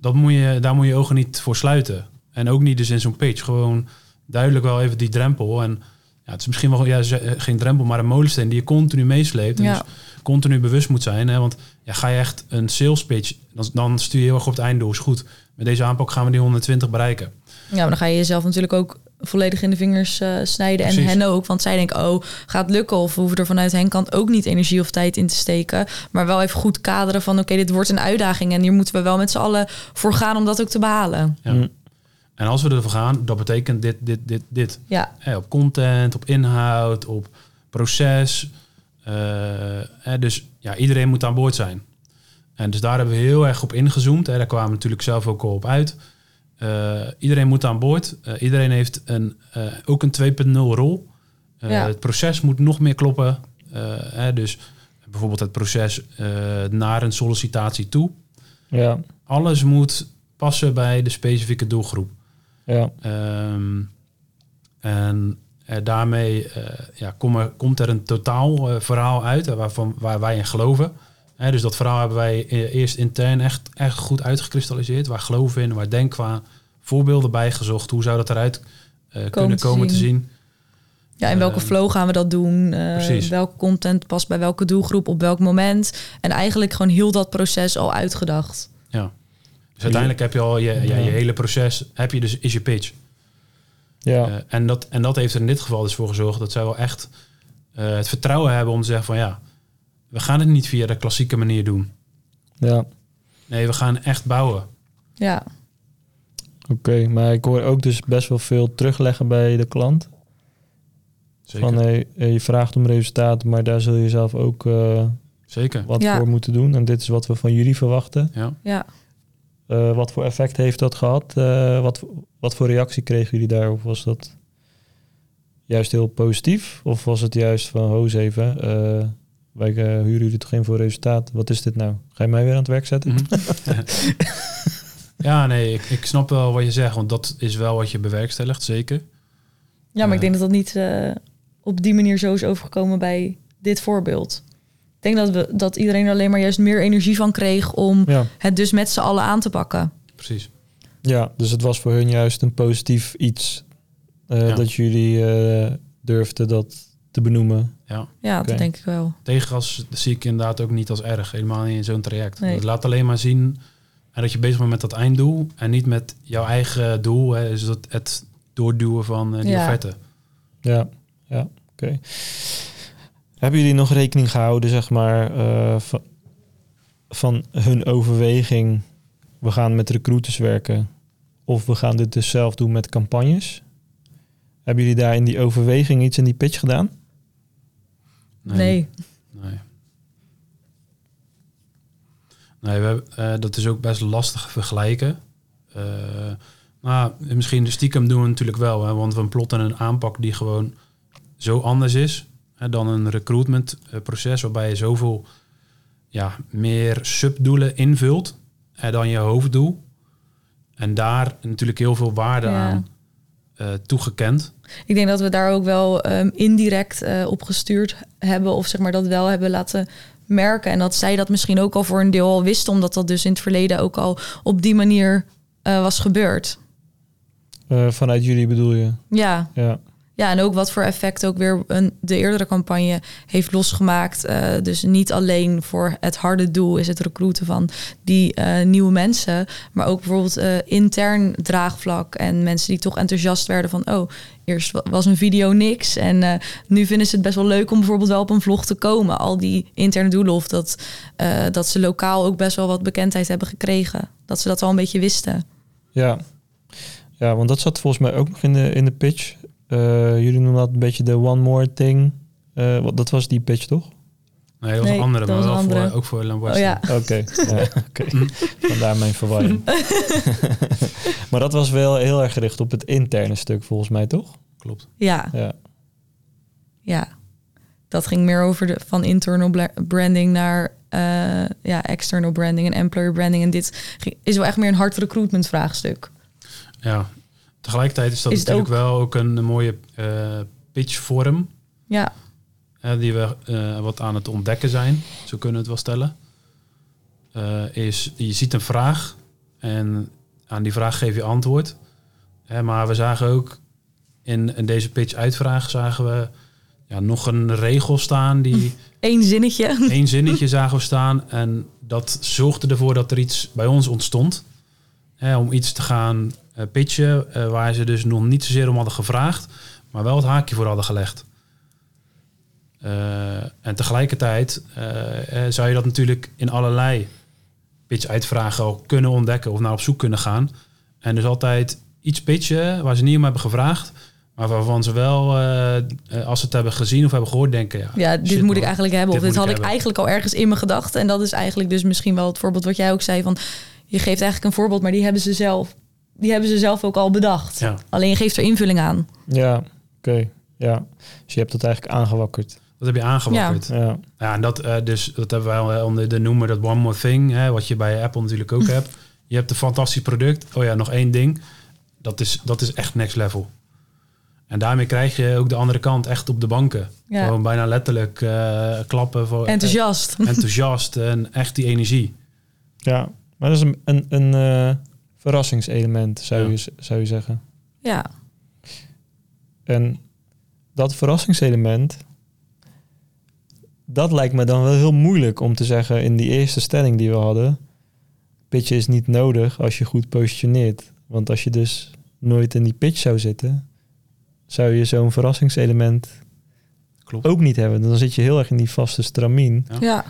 [SPEAKER 3] dat moet je, daar moet je ogen niet voor sluiten. En ook niet dus in zo'n pitch. Gewoon duidelijk wel even die drempel. En ja, het is misschien wel ja, ze- geen drempel, maar een molensteen die je continu meesleept. En
[SPEAKER 2] Ja.
[SPEAKER 3] dus continu bewust moet zijn. Hè? Want ja, ga je echt een sales pitch, dan, dan stuur je heel erg op het einddoel. Is goed. Met deze aanpak gaan we die 120 bereiken.
[SPEAKER 2] Ja, maar dan ga je jezelf natuurlijk ook volledig in de vingers eh, snijden. En hen ook. Want zij denken, oh, gaat het lukken? Of we hoeven er vanuit hen kant ook niet energie of tijd in te steken. Maar wel even goed kaderen van, oké, dit wordt een uitdaging. En hier moeten we wel met z'n allen voor gaan om dat ook te behalen.
[SPEAKER 3] Ja.
[SPEAKER 1] Mm.
[SPEAKER 3] En als we ervoor gaan, dat betekent dit, dit, dit, dit.
[SPEAKER 2] Ja,
[SPEAKER 3] Hè, op content, op inhoud, op proces. Eh, hè, dus ja, iedereen moet aan boord zijn. En dus daar hebben we heel erg op ingezoomd. Hè. Daar kwamen we natuurlijk zelf ook al op uit. Eh, iedereen moet aan boord. Eh, iedereen heeft een, eh, ook een 2.0 rol.
[SPEAKER 2] Ja.
[SPEAKER 3] Het proces moet nog meer kloppen. Hè, dus bijvoorbeeld het proces naar een sollicitatie toe.
[SPEAKER 1] Ja.
[SPEAKER 3] Alles moet passen bij de specifieke doelgroep.
[SPEAKER 1] Ja.
[SPEAKER 3] Ehm, en daarmee ja, kom er, komt er een totaal verhaal uit waarvan, waar wij in geloven. Hè, dus dat verhaal hebben wij eh, eerst intern echt, echt goed uitgekristalliseerd. Waar we in, waar we aan, voorbeelden bijgezocht. Hoe zou dat eruit eh, kunnen
[SPEAKER 2] te
[SPEAKER 3] komen te
[SPEAKER 2] zien. ja in welke
[SPEAKER 3] Eh,
[SPEAKER 2] flow gaan we dat doen? Eh,
[SPEAKER 3] precies.
[SPEAKER 2] welke content past bij welke doelgroep op welk moment? En eigenlijk gewoon heel dat proces al uitgedacht.
[SPEAKER 3] Ja. Dus uiteindelijk heb je al je, ja, je hele proces, heb je dus, is je pitch.
[SPEAKER 1] Ja.
[SPEAKER 3] Eh, en, dat, en dat heeft er in dit geval dus voor gezorgd dat zij wel echt eh, het vertrouwen hebben om te zeggen van ja, we gaan het niet via de klassieke manier doen.
[SPEAKER 1] ja.
[SPEAKER 3] Nee, we gaan echt bouwen.
[SPEAKER 2] Ja,
[SPEAKER 1] Oké, maar ik hoor ook dus best wel veel terugleggen bij de klant.
[SPEAKER 3] Zeker.
[SPEAKER 1] Van hey, je vraagt om resultaten, maar daar zul je zelf ook eh,
[SPEAKER 3] Zeker.
[SPEAKER 1] wat
[SPEAKER 2] Ja.
[SPEAKER 1] voor moeten doen. En dit is wat we van jullie verwachten.
[SPEAKER 3] Ja.
[SPEAKER 2] ja.
[SPEAKER 1] Eh, wat voor effect heeft dat gehad? Eh, wat, wat voor reactie kregen jullie daarop? Was dat juist heel positief? Of was het juist van, hoos even, eh, wij uh, huren jullie toch in voor resultaat. Wat is dit nou? Ga je mij weer aan het werk zetten?
[SPEAKER 3] Mhm. *laughs* ja, nee, ik, ik snap wel wat je zegt, want dat is wel wat je bewerkstelligt, zeker.
[SPEAKER 2] Ja, maar ik denk dat dat niet uh, op die manier zo is overgekomen bij dit voorbeeld. Ik denk dat, we, dat iedereen er alleen maar juist meer energie van kreeg om
[SPEAKER 1] Ja.
[SPEAKER 2] het dus met z'n allen aan te pakken.
[SPEAKER 3] Precies.
[SPEAKER 1] Ja, dus het was voor hun juist een positief iets eh,
[SPEAKER 3] Ja.
[SPEAKER 1] dat jullie eh, durfden dat te benoemen.
[SPEAKER 3] Ja.
[SPEAKER 2] Ja, dat denk ik wel.
[SPEAKER 3] Tegengas zie ik inderdaad ook niet als erg, helemaal niet in zo'n traject.
[SPEAKER 2] Nee.
[SPEAKER 3] Het laat alleen maar zien en dat je bezig bent met dat einddoel en niet met jouw eigen doel, hè, is dat het doorduwen van eh, die
[SPEAKER 2] Ja.
[SPEAKER 3] offerte.
[SPEAKER 1] Ja, ja, oké. Hebben jullie nog rekening gehouden, zeg maar, eh, van, van hun overweging? We gaan met recruiters werken of we gaan dit dus zelf doen met campagnes? Hebben jullie daar in die overweging iets in die pitch gedaan?
[SPEAKER 2] Nee.
[SPEAKER 3] Nee. Nee, we hebben, eh, dat is ook best lastig vergelijken. Eh, nou, misschien de stiekem doen we natuurlijk wel, hè, want we plotten een aanpak die gewoon zo anders is hè, dan een recruitment eh, proces waarbij je zoveel ja, meer subdoelen invult hè, dan je hoofddoel. En daar natuurlijk heel veel waarde
[SPEAKER 2] Ja.
[SPEAKER 3] aan toegekend.
[SPEAKER 2] Ik denk dat we daar ook wel ehm, indirect eh, op gestuurd hebben. Of zeg maar dat wel hebben laten merken. En dat zij dat misschien ook al voor een deel al wisten. Omdat dat dus in het verleden ook al op die manier eh, was gebeurd.
[SPEAKER 1] Eh, vanuit jullie bedoel je?
[SPEAKER 2] Ja.
[SPEAKER 1] Ja,
[SPEAKER 2] ja, en ook wat voor effect ook weer een, de eerdere campagne heeft losgemaakt. Eh, dus niet alleen voor het harde doel is het recruiten van die eh, nieuwe mensen. Maar ook bijvoorbeeld eh, intern draagvlak. En mensen die toch enthousiast werden van... oh, eerst wa- was een video niks. En nu vinden ze het best wel leuk om bijvoorbeeld wel op een vlog te komen. Al die interne doelen of dat, dat ze lokaal ook best wel wat bekendheid hebben gekregen. Dat ze dat al een beetje wisten.
[SPEAKER 1] ja. Ja, want dat zat volgens mij ook nog in de, in de pitch. Eh, jullie noemen dat een beetje de one more thing. Eh, wat, dat was die pitch, toch?
[SPEAKER 3] Nee, dat was
[SPEAKER 2] Nee,
[SPEAKER 3] een andere,
[SPEAKER 2] dat
[SPEAKER 3] maar
[SPEAKER 2] was
[SPEAKER 3] wel voor,
[SPEAKER 2] andere.
[SPEAKER 3] ook voor Ellen
[SPEAKER 2] Oh ja,
[SPEAKER 1] Oké, ja, *laughs* vandaar mijn verwarring. *laughs* maar dat was wel heel erg gericht op het interne stuk, volgens mij, toch?
[SPEAKER 3] klopt.
[SPEAKER 2] ja.
[SPEAKER 1] Ja,
[SPEAKER 2] Ja, dat ging meer over de, van internal branding naar eh, ja, external branding en employer branding. En dit is wel echt meer een hard recruitment vraagstuk.
[SPEAKER 3] Ja, tegelijkertijd is dat
[SPEAKER 2] Is
[SPEAKER 3] natuurlijk wel ook een mooie eh pitchvorm
[SPEAKER 2] Ja,
[SPEAKER 3] die we eh, wat aan het ontdekken zijn, zo kunnen we het wel stellen. Eh, is je ziet een vraag en aan die vraag geef je antwoord. Maar we zagen ook in, in deze pitch uitvraag zagen we ja, nog een regel staan die *laughs*
[SPEAKER 2] één zinnetje.
[SPEAKER 3] één zinnetje zagen we staan. En dat zorgde ervoor dat er iets bij ons ontstond. Hè, om iets te gaan eh, pitchen eh, waar ze dus nog niet zozeer om hadden gevraagd, maar wel het haakje voor hadden gelegd. Eh, en tegelijkertijd zou je dat natuurlijk in allerlei pitch-uitvragen al kunnen ontdekken of naar op zoek kunnen gaan. En dus altijd iets pitchen waar ze niet om hebben gevraagd, maar waarvan ze wel, als ze het hebben gezien of hebben gehoord, denken... Ja,
[SPEAKER 2] Ja, dit
[SPEAKER 3] shit,
[SPEAKER 2] moet ik eigenlijk hebben. Of
[SPEAKER 3] Dit
[SPEAKER 2] dit
[SPEAKER 3] moet
[SPEAKER 2] had
[SPEAKER 3] ik
[SPEAKER 2] ik eigenlijk al ergens in mijn gedachten. En dat is eigenlijk dus misschien wel het voorbeeld wat jij ook zei. Van, je geeft eigenlijk een voorbeeld, maar die hebben ze zelf, die hebben ze zelf ook al bedacht.
[SPEAKER 3] Ja.
[SPEAKER 2] Alleen je geeft er invulling aan.
[SPEAKER 1] ja oké. Ja, dus je hebt het eigenlijk aangewakkerd.
[SPEAKER 3] Dat heb je aangewakkerd. Ja,
[SPEAKER 1] Ja,
[SPEAKER 3] en dat, eh, dus, dat hebben wij wel onder de noemer dat one more thing, hè, wat je bij Apple natuurlijk ook *laughs* hebt. Je hebt een fantastisch product. Oh ja, nog één ding. Dat is, dat is echt next level. En daarmee krijg je ook de andere kant echt op de banken.
[SPEAKER 2] Ja.
[SPEAKER 3] Gewoon bijna letterlijk eh, klappen voor
[SPEAKER 2] Enthousiast.
[SPEAKER 3] eh, enthousiast en echt die energie.
[SPEAKER 1] ja. Maar dat is een, een, een eh, verrassingselement, zou,
[SPEAKER 3] Ja.
[SPEAKER 1] je, zou je zeggen.
[SPEAKER 2] Ja,
[SPEAKER 1] En dat verrassingselement, dat lijkt me dan wel heel moeilijk om te zeggen in die eerste stelling die we hadden. Pitchen is niet nodig als je goed positioneert. Want als je dus nooit in die pitch zou zitten, zou je zo'n verrassingselement
[SPEAKER 3] Klopt.
[SPEAKER 1] ook niet hebben. Dan zit je heel erg in die vaste stramien.
[SPEAKER 3] Ja.
[SPEAKER 2] Ja.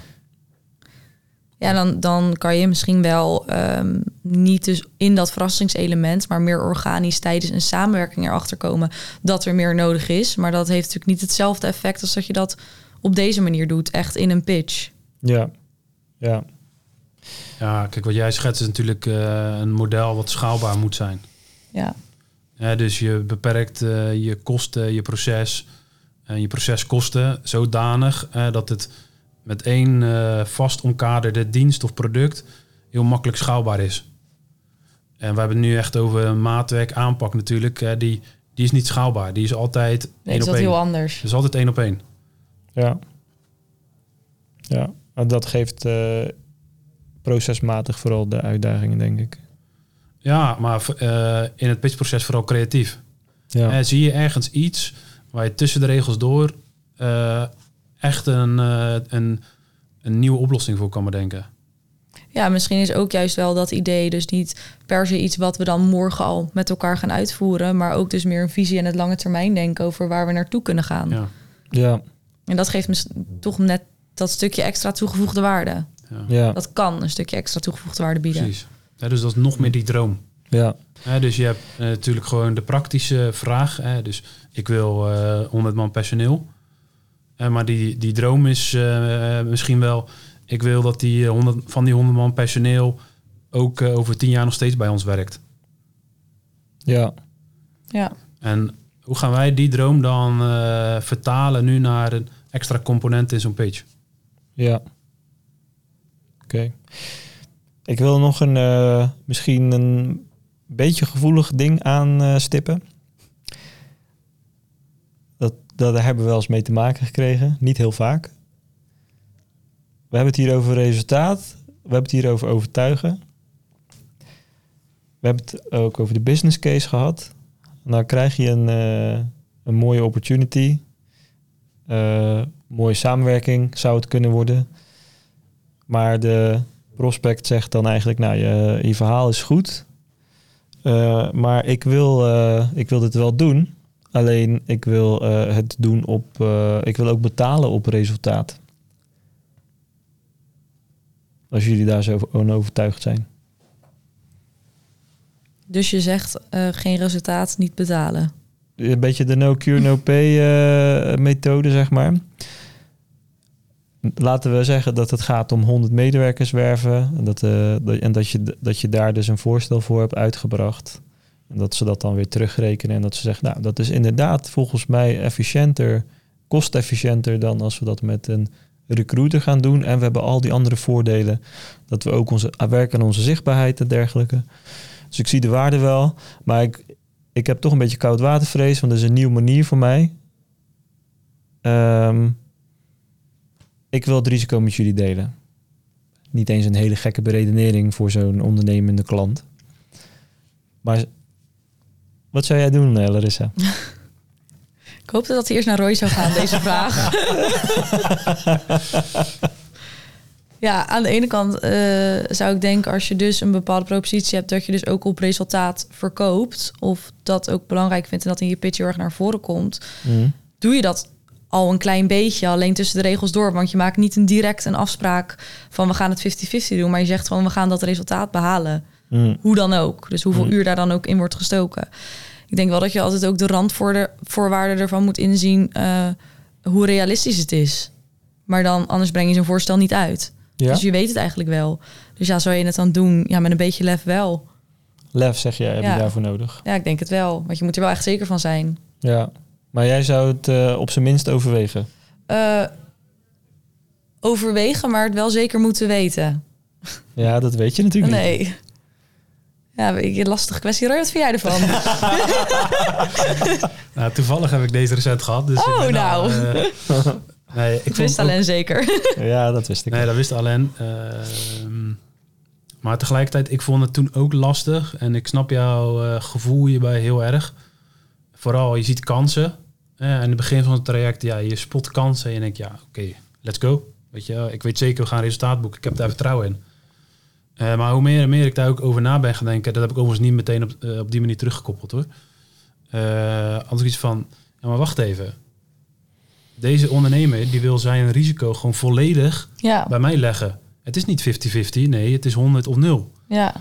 [SPEAKER 2] Ja, dan, dan kan je misschien wel ehm, niet dus in dat verrassingselement, maar meer organisch tijdens een samenwerking erachter komen dat er meer nodig is. Maar dat heeft natuurlijk niet hetzelfde effect als dat je dat op deze manier doet, echt in een pitch.
[SPEAKER 1] Ja, ja,
[SPEAKER 3] Ja, kijk, wat jij schetst is natuurlijk eh, een model wat schaalbaar moet zijn.
[SPEAKER 2] Ja,
[SPEAKER 3] Ja, dus je beperkt eh, je kosten, je proces en je proceskosten zodanig eh, dat het met één eh, vast omkaderde dienst of product heel makkelijk schaalbaar is. En we hebben het nu echt over een maatwerk aanpak natuurlijk. die, die is niet schaalbaar. Die is altijd
[SPEAKER 2] Nee,
[SPEAKER 3] één
[SPEAKER 2] is
[SPEAKER 3] op één.
[SPEAKER 2] heel anders.
[SPEAKER 3] Het is altijd één op één.
[SPEAKER 1] Ja. Ja, en dat geeft eh, procesmatig vooral de uitdagingen, denk ik.
[SPEAKER 3] Ja, maar eh, in het pitchproces vooral creatief.
[SPEAKER 1] Ja.
[SPEAKER 3] Zie je ergens iets waar je tussen de regels door eh, echt een, eh, een, een nieuwe oplossing voor kan bedenken.
[SPEAKER 2] Ja, misschien is ook juist wel dat idee dus niet per se iets wat we dan morgen al met elkaar gaan uitvoeren, maar ook dus meer een visie en het lange termijn denken over waar we naartoe kunnen gaan.
[SPEAKER 3] Ja,
[SPEAKER 1] ja,
[SPEAKER 2] En dat geeft me toch net dat stukje extra toegevoegde waarde.
[SPEAKER 3] ja,
[SPEAKER 1] ja,
[SPEAKER 2] Dat kan een stukje extra toegevoegde waarde bieden.
[SPEAKER 3] precies. Ja, dus dat is nog meer die droom.
[SPEAKER 1] ja,
[SPEAKER 3] Hè, dus je hebt eh, natuurlijk gewoon de praktische vraag. Hè, dus ik wil eh 100 man personeel. Eh, maar die, die droom is eh, misschien wel... Ik wil dat die eh, 100, van die 100 man personeel ook eh, over 10 jaar nog steeds bij ons werkt.
[SPEAKER 1] ja,
[SPEAKER 2] Ja.
[SPEAKER 3] En hoe gaan wij die droom dan eh, vertalen nu naar een extra component in zo'n pitch?
[SPEAKER 1] ja. Oké. Ik wil nog een, eh, misschien een beetje gevoelig ding aanstippen. Daar hebben we wel eens mee te maken gekregen. Niet heel vaak. We hebben het hier over resultaat. We hebben het hier over overtuigen. We hebben het ook over de business case gehad. Nou krijg je een, eh, een mooie opportunity. Eh, mooie samenwerking zou het kunnen worden. Maar de prospect zegt dan eigenlijk, nou, je, je verhaal is goed. Eh, maar ik wil, ik wil dit wel doen. Alleen ik wil eh, het doen op. eh, ik wil ook betalen op resultaat. Als jullie daar zo van overtuigd zijn.
[SPEAKER 2] Dus je zegt eh, geen resultaat, niet betalen.
[SPEAKER 1] Een beetje de no cure, no pay methode, zeg maar. Laten we zeggen dat het gaat om 100 medewerkers werven. En dat, dat, en dat je, dat je daar dus een voorstel voor hebt uitgebracht. En dat ze dat dan weer terugrekenen. En dat ze zeggen, nou, dat is inderdaad volgens mij efficiënter, kostefficiënter dan als we dat met een recruiter gaan doen. En we hebben al die andere voordelen. Dat we ook onze, werken aan onze zichtbaarheid en dergelijke. Dus ik zie de waarde wel. Maar ik, ik heb toch een beetje koudwatervrees, want dat is een nieuwe manier voor mij. Ehm, ik wil het risico met jullie delen. Niet eens een hele gekke beredenering voor zo'n ondernemende klant. Maar wat zou jij doen, eh, Larissa? *laughs*
[SPEAKER 2] Ik hoopte dat hij eerst naar Roy zou gaan, deze *laughs* vraag. ja, aan de ene kant eh, zou ik denken... als je dus een bepaalde propositie hebt... dat je dus ook op resultaat verkoopt... of dat ook belangrijk vindt... en dat in je pitch heel erg naar voren komt...
[SPEAKER 1] Mm.
[SPEAKER 2] doe je dat al een klein beetje, alleen tussen de regels door. Want je maakt niet een direct een afspraak van... we gaan het 50-50 doen... maar je zegt gewoon, we gaan dat resultaat behalen.
[SPEAKER 1] Mm.
[SPEAKER 2] Hoe dan ook. Dus hoeveel
[SPEAKER 1] Mm.
[SPEAKER 2] uur daar dan ook in wordt gestoken. Ik denk wel dat je altijd ook de randvoorwaarden ervan moet inzien uh, hoe realistisch het is. Maar dan anders breng je zo'n voorstel niet uit.
[SPEAKER 1] Ja?
[SPEAKER 2] Dus je weet het eigenlijk wel. Dus ja, zou je het dan doen? Ja, met een beetje lef wel.
[SPEAKER 1] Lef, zeg jij, heb
[SPEAKER 2] Ja.
[SPEAKER 1] je daarvoor nodig?
[SPEAKER 2] Ja, ik denk het wel. Want je moet er wel echt zeker van zijn.
[SPEAKER 1] Ja. Maar jij zou het eh, op zijn minst overwegen?
[SPEAKER 2] Uh, overwegen, maar het wel zeker moeten weten.
[SPEAKER 1] Ja, dat weet je natuurlijk niet.
[SPEAKER 2] Ja, een lastige kwestie. Roy, wat vind jij ervan? *laughs*
[SPEAKER 3] nou, toevallig heb ik deze recent gehad. Dus
[SPEAKER 2] oh, nou.
[SPEAKER 3] Al, uh, nee, ik
[SPEAKER 2] wist alleen zeker.
[SPEAKER 1] ja, dat wist ik.
[SPEAKER 3] Nee, dat wist alleen. Uh, maar tegelijkertijd, ik vond het toen ook lastig. En ik snap jouw uh, gevoel hierbij heel erg. Vooral, je ziet kansen. Uh, in het begin van het traject, ja, je spot kansen. En je denkt, ja, oké, okay, let's go. Weet je, ik weet zeker, we gaan resultaat boeken. Ik heb daar vertrouwen in. Uh, maar hoe meer en meer ik daar ook over na ben gaan denken, dat heb ik overigens niet meteen op, uh, op die manier teruggekoppeld hoor. Uh, als ik iets van, ja maar wacht even. Deze ondernemer die wil zijn risico gewoon volledig
[SPEAKER 2] ja.
[SPEAKER 3] bij mij leggen. Het is niet 50-50, nee, het is 100 of 0.
[SPEAKER 2] Ja.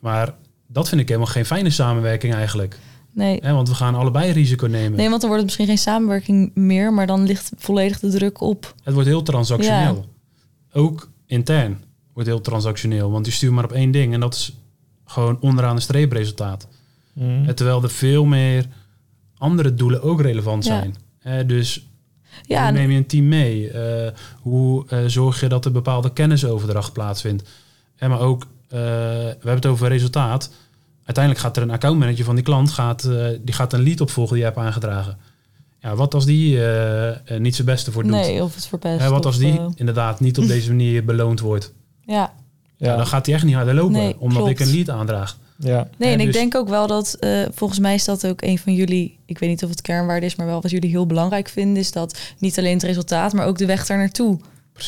[SPEAKER 3] Maar dat vind ik helemaal geen fijne samenwerking eigenlijk.
[SPEAKER 2] Nee.
[SPEAKER 3] Want we gaan allebei risico nemen.
[SPEAKER 2] Nee, want dan wordt het misschien geen samenwerking meer, maar dan ligt volledig de druk op.
[SPEAKER 3] Het wordt heel transactioneel. Ja. Ook intern wordt heel transactioneel. Want je stuurt maar op één ding en dat is gewoon onderaan de streep resultaat.
[SPEAKER 1] Mm.
[SPEAKER 3] Terwijl er veel meer andere doelen ook relevant
[SPEAKER 2] Ja.
[SPEAKER 3] zijn. Dus
[SPEAKER 2] Ja,
[SPEAKER 3] hoe neem je een team mee? Eh, hoe eh, zorg je dat er bepaalde kennisoverdracht plaatsvindt? En maar ook, eh, we hebben het over resultaat. Uiteindelijk gaat er een accountmanager van die klant gaat, eh, die gaat een lead opvolgen die je hebt aangedragen. Ja, wat als die niet zijn beste voor doet?
[SPEAKER 2] nee, of het verpest.
[SPEAKER 3] Hè, wat als die inderdaad niet op deze manier beloond wordt?
[SPEAKER 2] Ja.
[SPEAKER 3] Ja. Dan gaat hij echt niet harder lopen,
[SPEAKER 2] Nee,
[SPEAKER 3] omdat
[SPEAKER 2] klopt.
[SPEAKER 3] ik een lead aandraag.
[SPEAKER 1] ja.
[SPEAKER 2] Nee, en ik
[SPEAKER 3] dus-
[SPEAKER 2] denk ook wel dat, eh, volgens mij is dat ook een van jullie, ik weet niet of het kernwaarde is, maar wel wat jullie heel belangrijk vinden, is dat niet alleen het resultaat, maar ook de weg daar naartoe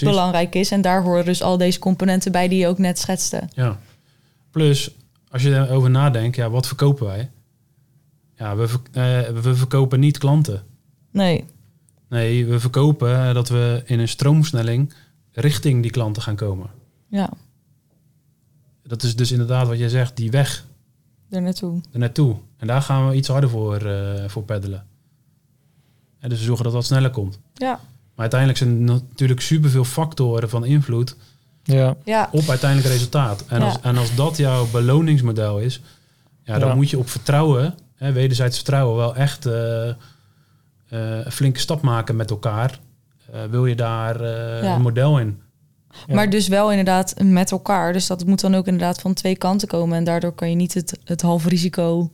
[SPEAKER 2] belangrijk is. En daar horen dus al deze componenten bij die je ook net schetste.
[SPEAKER 3] Ja. Plus, als je erover nadenkt, ja, wat verkopen wij? Ja, we, ver- eh, we verkopen niet klanten.
[SPEAKER 2] Nee,
[SPEAKER 3] Nee, we verkopen eh, dat we in een stroomversnelling richting die klanten gaan komen.
[SPEAKER 2] Ja,
[SPEAKER 3] Dat is dus inderdaad wat jij zegt, die weg
[SPEAKER 2] er naartoe.
[SPEAKER 3] naartoe. En daar gaan we iets harder voor, eh, voor peddelen. En dus we zorgen dat dat sneller komt.
[SPEAKER 2] Ja,
[SPEAKER 3] Maar uiteindelijk zijn er natuurlijk superveel factoren van invloed
[SPEAKER 1] ja.
[SPEAKER 2] ja,
[SPEAKER 3] op uiteindelijk resultaat. En,
[SPEAKER 2] Ja.
[SPEAKER 3] als, en als dat jouw beloningsmodel is, ja, dan
[SPEAKER 1] Ja.
[SPEAKER 3] moet je op vertrouwen, hè, wederzijds vertrouwen, wel echt eh, eh, een flinke stap maken met elkaar. Eh, wil je daar eh,
[SPEAKER 2] Ja.
[SPEAKER 3] een model in?
[SPEAKER 1] Ja.
[SPEAKER 2] maar dus wel inderdaad met elkaar. Dus dat moet dan ook inderdaad van twee kanten komen. En daardoor kan je niet het, het halve risico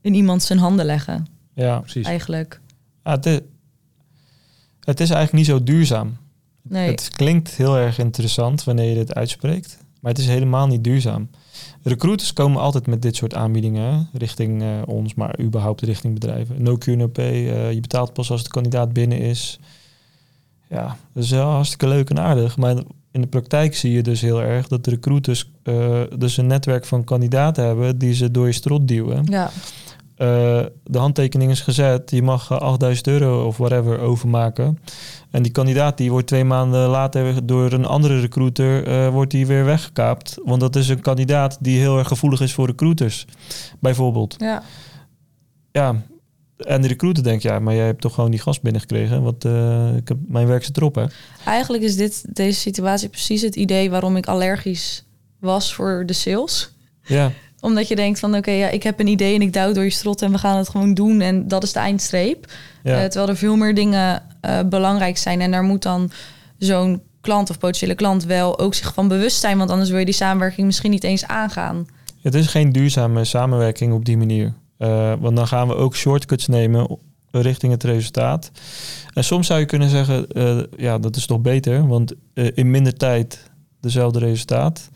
[SPEAKER 2] in iemand zijn handen leggen,
[SPEAKER 1] ja.
[SPEAKER 3] Precies.
[SPEAKER 2] eigenlijk.
[SPEAKER 1] Ah, het, is, het is eigenlijk niet zo duurzaam.
[SPEAKER 2] Nee,
[SPEAKER 1] Het klinkt heel erg interessant wanneer je dit uitspreekt, maar het is helemaal niet duurzaam. Recruiters komen altijd met dit soort aanbiedingen richting eh, ons, maar überhaupt richting bedrijven. No cure, no pay. eh, je betaalt pas als de kandidaat binnen is. Ja, dat is wel hartstikke leuk en aardig, maar in de praktijk zie je dus heel erg dat de recruiters eh, dus een netwerk van kandidaten hebben die ze door je strot duwen.
[SPEAKER 2] ja,
[SPEAKER 1] Eh, de handtekening is gezet. Je mag eh, 8000 euro of whatever overmaken. En die kandidaat die wordt twee maanden later door een andere recruiter eh, wordt die weer weggekaapt. Want dat is een kandidaat die heel erg gevoelig is voor recruiters. Bijvoorbeeld.
[SPEAKER 2] ja.
[SPEAKER 1] Ja. En de recruiter denkt, ja, maar jij hebt toch gewoon die gast binnengekregen. Want eh, ik heb, mijn werk zit erop, hè?
[SPEAKER 2] Eigenlijk is dit, deze situatie precies het idee waarom ik allergisch was voor de sales.
[SPEAKER 1] Ja, *laughs*
[SPEAKER 2] Omdat je denkt van oké, ja, ik heb een idee en ik duw door je strot en we gaan het gewoon doen en dat is de eindstreep.
[SPEAKER 1] ja.
[SPEAKER 2] Eh, terwijl er veel meer dingen eh, belangrijk zijn en daar moet dan zo'n klant of potentiële klant wel ook zich van bewust zijn, want anders wil je die samenwerking misschien niet eens aangaan.
[SPEAKER 1] Het is geen duurzame samenwerking op die manier. Eh, want dan gaan we ook shortcuts nemen richting het resultaat. En soms zou je kunnen zeggen, eh, ja, dat is toch beter, want eh, in minder tijd dezelfde resultaat.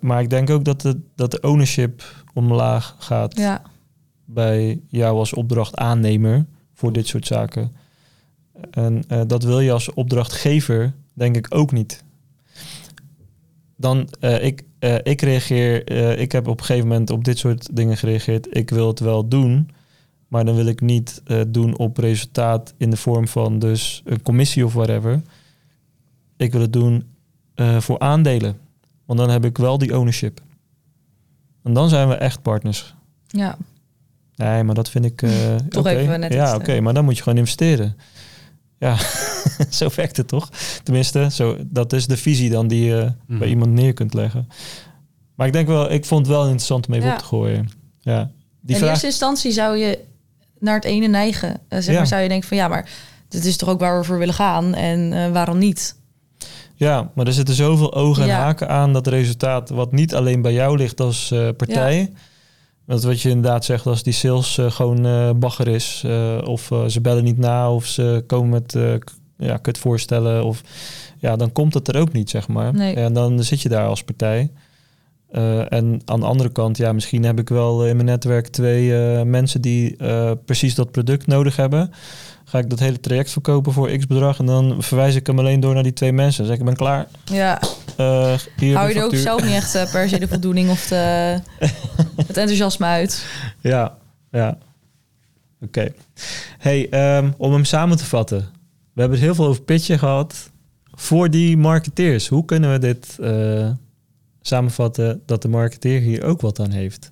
[SPEAKER 1] Maar ik denk ook dat de, dat de ownership omlaag gaat
[SPEAKER 2] Ja,
[SPEAKER 1] bij jou als opdrachtaannemer voor dit soort zaken. En dat wil je als opdrachtgever denk ik ook niet. Dan, eh, ik, eh, ik reageer, eh, ik heb op een gegeven moment op dit soort dingen gereageerd. Ik wil het wel doen, maar dan wil ik niet doen op resultaat in de vorm van dus een commissie of whatever. Ik wil het doen voor aandelen, want dan heb ik wel die ownership. En dan zijn we echt partners.
[SPEAKER 2] ja,
[SPEAKER 1] Nee, maar dat vind ik. *laughs*
[SPEAKER 2] Toch
[SPEAKER 1] oké.
[SPEAKER 2] even net
[SPEAKER 1] Ja, oké, maar dan moet je gewoon investeren. Ja, *laughs* *laughs* zo werkt het toch? Tenminste, zo, dat is de visie dan die je
[SPEAKER 3] Mhm.
[SPEAKER 1] bij iemand neer kunt leggen. Maar ik denk wel, ik vond het wel interessant om even
[SPEAKER 2] Ja.
[SPEAKER 1] op te gooien. Ja, die
[SPEAKER 2] in
[SPEAKER 1] vraag.
[SPEAKER 2] eerste instantie zou je naar het ene neigen. Eh, zeg
[SPEAKER 1] Ja.
[SPEAKER 2] maar, zou je denken van ja, maar dit is toch ook waar we voor willen gaan en eh, waarom niet?
[SPEAKER 1] Ja, maar er zitten zoveel ogen en
[SPEAKER 2] Ja.
[SPEAKER 1] haken aan dat resultaat, wat niet alleen bij jou ligt als eh, partij. Want wat je inderdaad zegt, als die sales gewoon eh, bagger is, eh, of ze bellen niet na, of ze komen met eh, ja, kut voorstellen, of ja, dan komt het er ook niet, zeg maar.
[SPEAKER 2] Nee.
[SPEAKER 1] En dan zit je daar als partij. Eh, en aan de andere kant, ja, misschien heb ik wel in mijn netwerk twee eh, mensen die eh, precies dat product nodig hebben. Ga ik dat hele traject verkopen voor x bedrag en dan verwijs ik hem alleen door naar die twee mensen. Dan zeg ik, ben klaar.
[SPEAKER 2] Ja,
[SPEAKER 1] hier
[SPEAKER 2] hou je er ook zelf niet echt per se de voldoening of de, *laughs* het enthousiasme uit?
[SPEAKER 1] Ja, ja. Oké. Hey, ehm, om hem samen te vatten. We hebben het heel veel over pitchen gehad. Voor die marketeers, hoe kunnen we dit eh, samenvatten dat de marketeer hier ook wat aan heeft?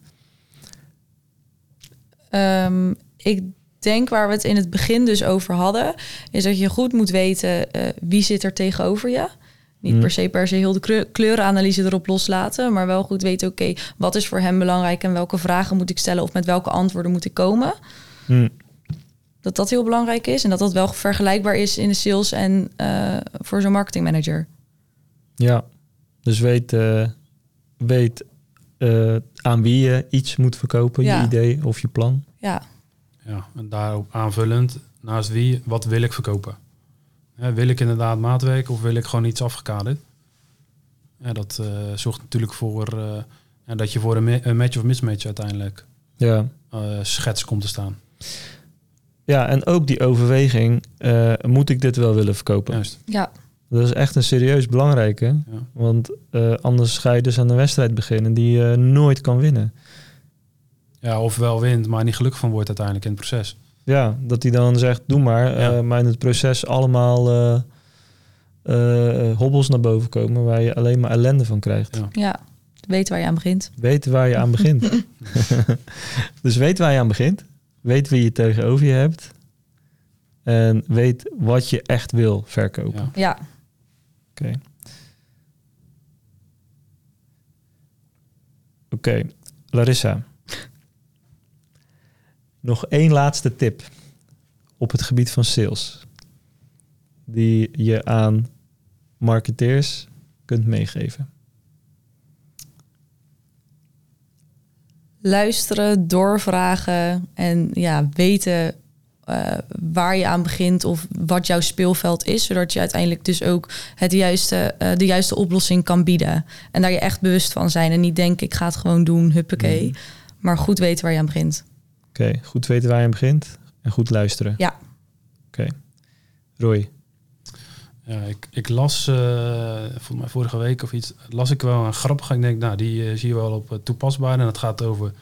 [SPEAKER 2] Ehm, ik denk waar we het in het begin dus over hadden, is dat je goed moet weten eh, wie zit er tegenover je. Niet
[SPEAKER 1] Mm.
[SPEAKER 2] per se per se heel de kleur- kleurenanalyse erop loslaten, maar wel goed weten, oké, wat is voor hem belangrijk en welke vragen moet ik stellen of met welke antwoorden moet ik komen.
[SPEAKER 1] Hm,
[SPEAKER 2] Dat dat heel belangrijk is en dat dat wel vergelijkbaar is in de sales en uh, voor zo'n marketingmanager.
[SPEAKER 1] Ja, dus weet, uh, weet uh, aan wie je iets moet verkopen,
[SPEAKER 2] Ja.
[SPEAKER 1] je idee of je plan.
[SPEAKER 2] Ja,
[SPEAKER 3] Ja, en daarop aanvullend, naast wie, wat wil ik verkopen? Hè, wil ik inderdaad maatwerk of wil ik gewoon iets afgekaderd? Ja, dat eh, zorgt natuurlijk voor eh, ja, dat je voor een, ma- een match of mismatch uiteindelijk
[SPEAKER 1] Ja.
[SPEAKER 3] eh, schets komt te staan.
[SPEAKER 1] Ja, en ook die overweging, eh, moet ik dit wel willen verkopen?
[SPEAKER 3] Juist.
[SPEAKER 2] ja,
[SPEAKER 1] Dat is echt een serieus belangrijke.
[SPEAKER 3] Ja.
[SPEAKER 1] Want eh, anders ga je dus aan een wedstrijd beginnen die je nooit kan winnen.
[SPEAKER 3] ja, of wel wint, maar niet gelukkig van wordt uiteindelijk in het proces.
[SPEAKER 1] Ja, dat hij dan zegt, doe maar.
[SPEAKER 3] Ja.
[SPEAKER 1] eh, maar in het proces allemaal eh, eh, hobbels naar boven komen... waar je alleen maar ellende van krijgt.
[SPEAKER 3] Ja.
[SPEAKER 2] ja. Weet waar je aan begint.
[SPEAKER 1] Weet waar je aan begint. *laughs* *laughs* dus weet waar je aan begint. Weet wie je tegenover je hebt. En weet wat je echt wil verkopen.
[SPEAKER 3] Ja.
[SPEAKER 2] Ja,
[SPEAKER 1] Oké. Oké, Larissa. Nog één laatste tip op het gebied van sales. Die je aan marketeers kunt meegeven.
[SPEAKER 2] Luisteren, doorvragen en ja, weten eh, waar je aan begint of wat jouw speelveld is, zodat je uiteindelijk dus ook het juiste, eh, de juiste oplossing kan bieden. En daar je echt bewust van zijn en niet denken ik ga het gewoon doen, huppakee.
[SPEAKER 1] Mhm.
[SPEAKER 2] Maar goed weten waar je aan begint.
[SPEAKER 1] Oké, goed weten waar je aan begint en goed luisteren.
[SPEAKER 2] Ja.
[SPEAKER 1] Oké. Roy.
[SPEAKER 3] Ja, ik, ik las, eh volgens mij vorige week of iets, las ik wel een grappige. Ik denk, nou, die eh, zie je wel op eh, toepasbaar. En dat gaat over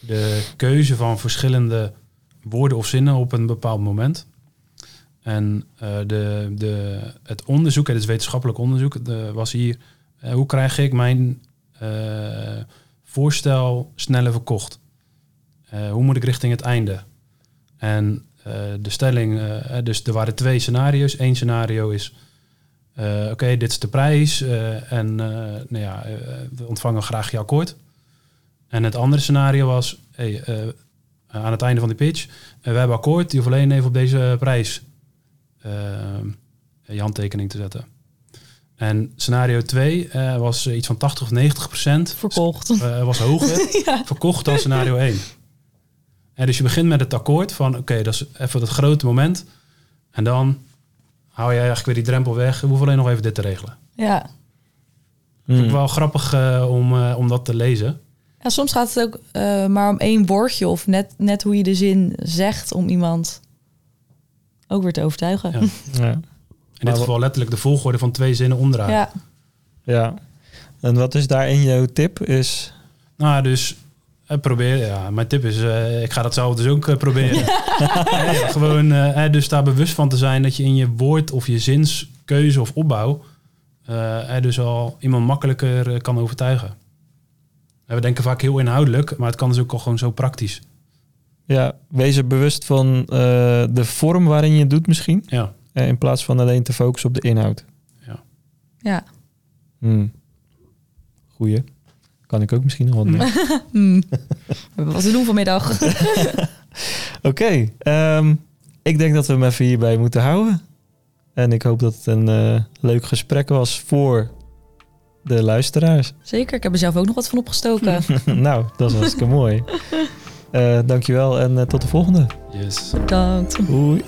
[SPEAKER 3] de keuze van verschillende woorden of zinnen op een bepaald moment. En de, de, het onderzoek, het is wetenschappelijk onderzoek, de, was hier, hoe krijg ik mijn voorstel sneller verkocht? Hoe moet ik richting het einde? En de stelling, eh, dus er waren twee scenario's. Eén scenario is, eh, oké, dit is de prijs eh, en eh, nou ja, eh, we ontvangen graag je akkoord. En het andere scenario was, hey, eh, aan het einde van die pitch, eh, we hebben akkoord, je hoeft alleen even op deze prijs eh, je handtekening te zetten. En scenario 2 eh, was iets van 80 of 90 procent
[SPEAKER 2] Verkocht.
[SPEAKER 3] eh, was hoger *laughs*
[SPEAKER 2] ja.
[SPEAKER 3] verkocht dan scenario 1. Dus je begint met het akkoord van, oké, dat is even dat grote moment. En dan hou je eigenlijk weer die drempel weg. We hoeven alleen nog even dit te regelen.
[SPEAKER 2] ja.
[SPEAKER 3] Vind
[SPEAKER 1] Hmm.
[SPEAKER 3] ik wel grappig eh, om, eh, om dat te lezen.
[SPEAKER 2] Ja, soms gaat het ook eh, maar om één woordje of net, net hoe je de zin zegt om iemand ook weer te overtuigen.
[SPEAKER 3] Ja. *laughs*
[SPEAKER 1] Ja.
[SPEAKER 3] In dit geval letterlijk de volgorde van twee zinnen omdraaien.
[SPEAKER 2] Ja,
[SPEAKER 1] ja. En wat is daarin jouw tip? Is
[SPEAKER 3] Nou, dus eh, probeer. Ja, mijn tip is, eh, ik ga dat zelf dus ook eh, proberen. Ja, *laughs* ja, gewoon, dus daar bewust van te zijn dat je in je woord of je zinskeuze of opbouw, dus al iemand makkelijker kan overtuigen. En we denken vaak heel inhoudelijk, maar het kan dus ook al gewoon zo praktisch.
[SPEAKER 1] ja, wees er bewust van eh, de vorm waarin je het doet misschien.
[SPEAKER 3] Ja,
[SPEAKER 1] in plaats van alleen te focussen op de inhoud.
[SPEAKER 2] ja.
[SPEAKER 1] Hmm. Goeie. Kan ik ook misschien nog wat.
[SPEAKER 2] Hmm. *laughs* *laughs* We hebben wat te doen vanmiddag. *laughs*
[SPEAKER 1] Oké, ehm, ik denk dat we hem even hierbij moeten houden. En ik hoop dat het een eh, leuk gesprek was voor de luisteraars.
[SPEAKER 2] Zeker, ik heb er zelf ook nog wat van opgestoken.
[SPEAKER 1] nou, dat is hartstikke mooi. Eh dankjewel en eh, tot de volgende.
[SPEAKER 3] yes.
[SPEAKER 2] Bedankt.
[SPEAKER 1] Hoi.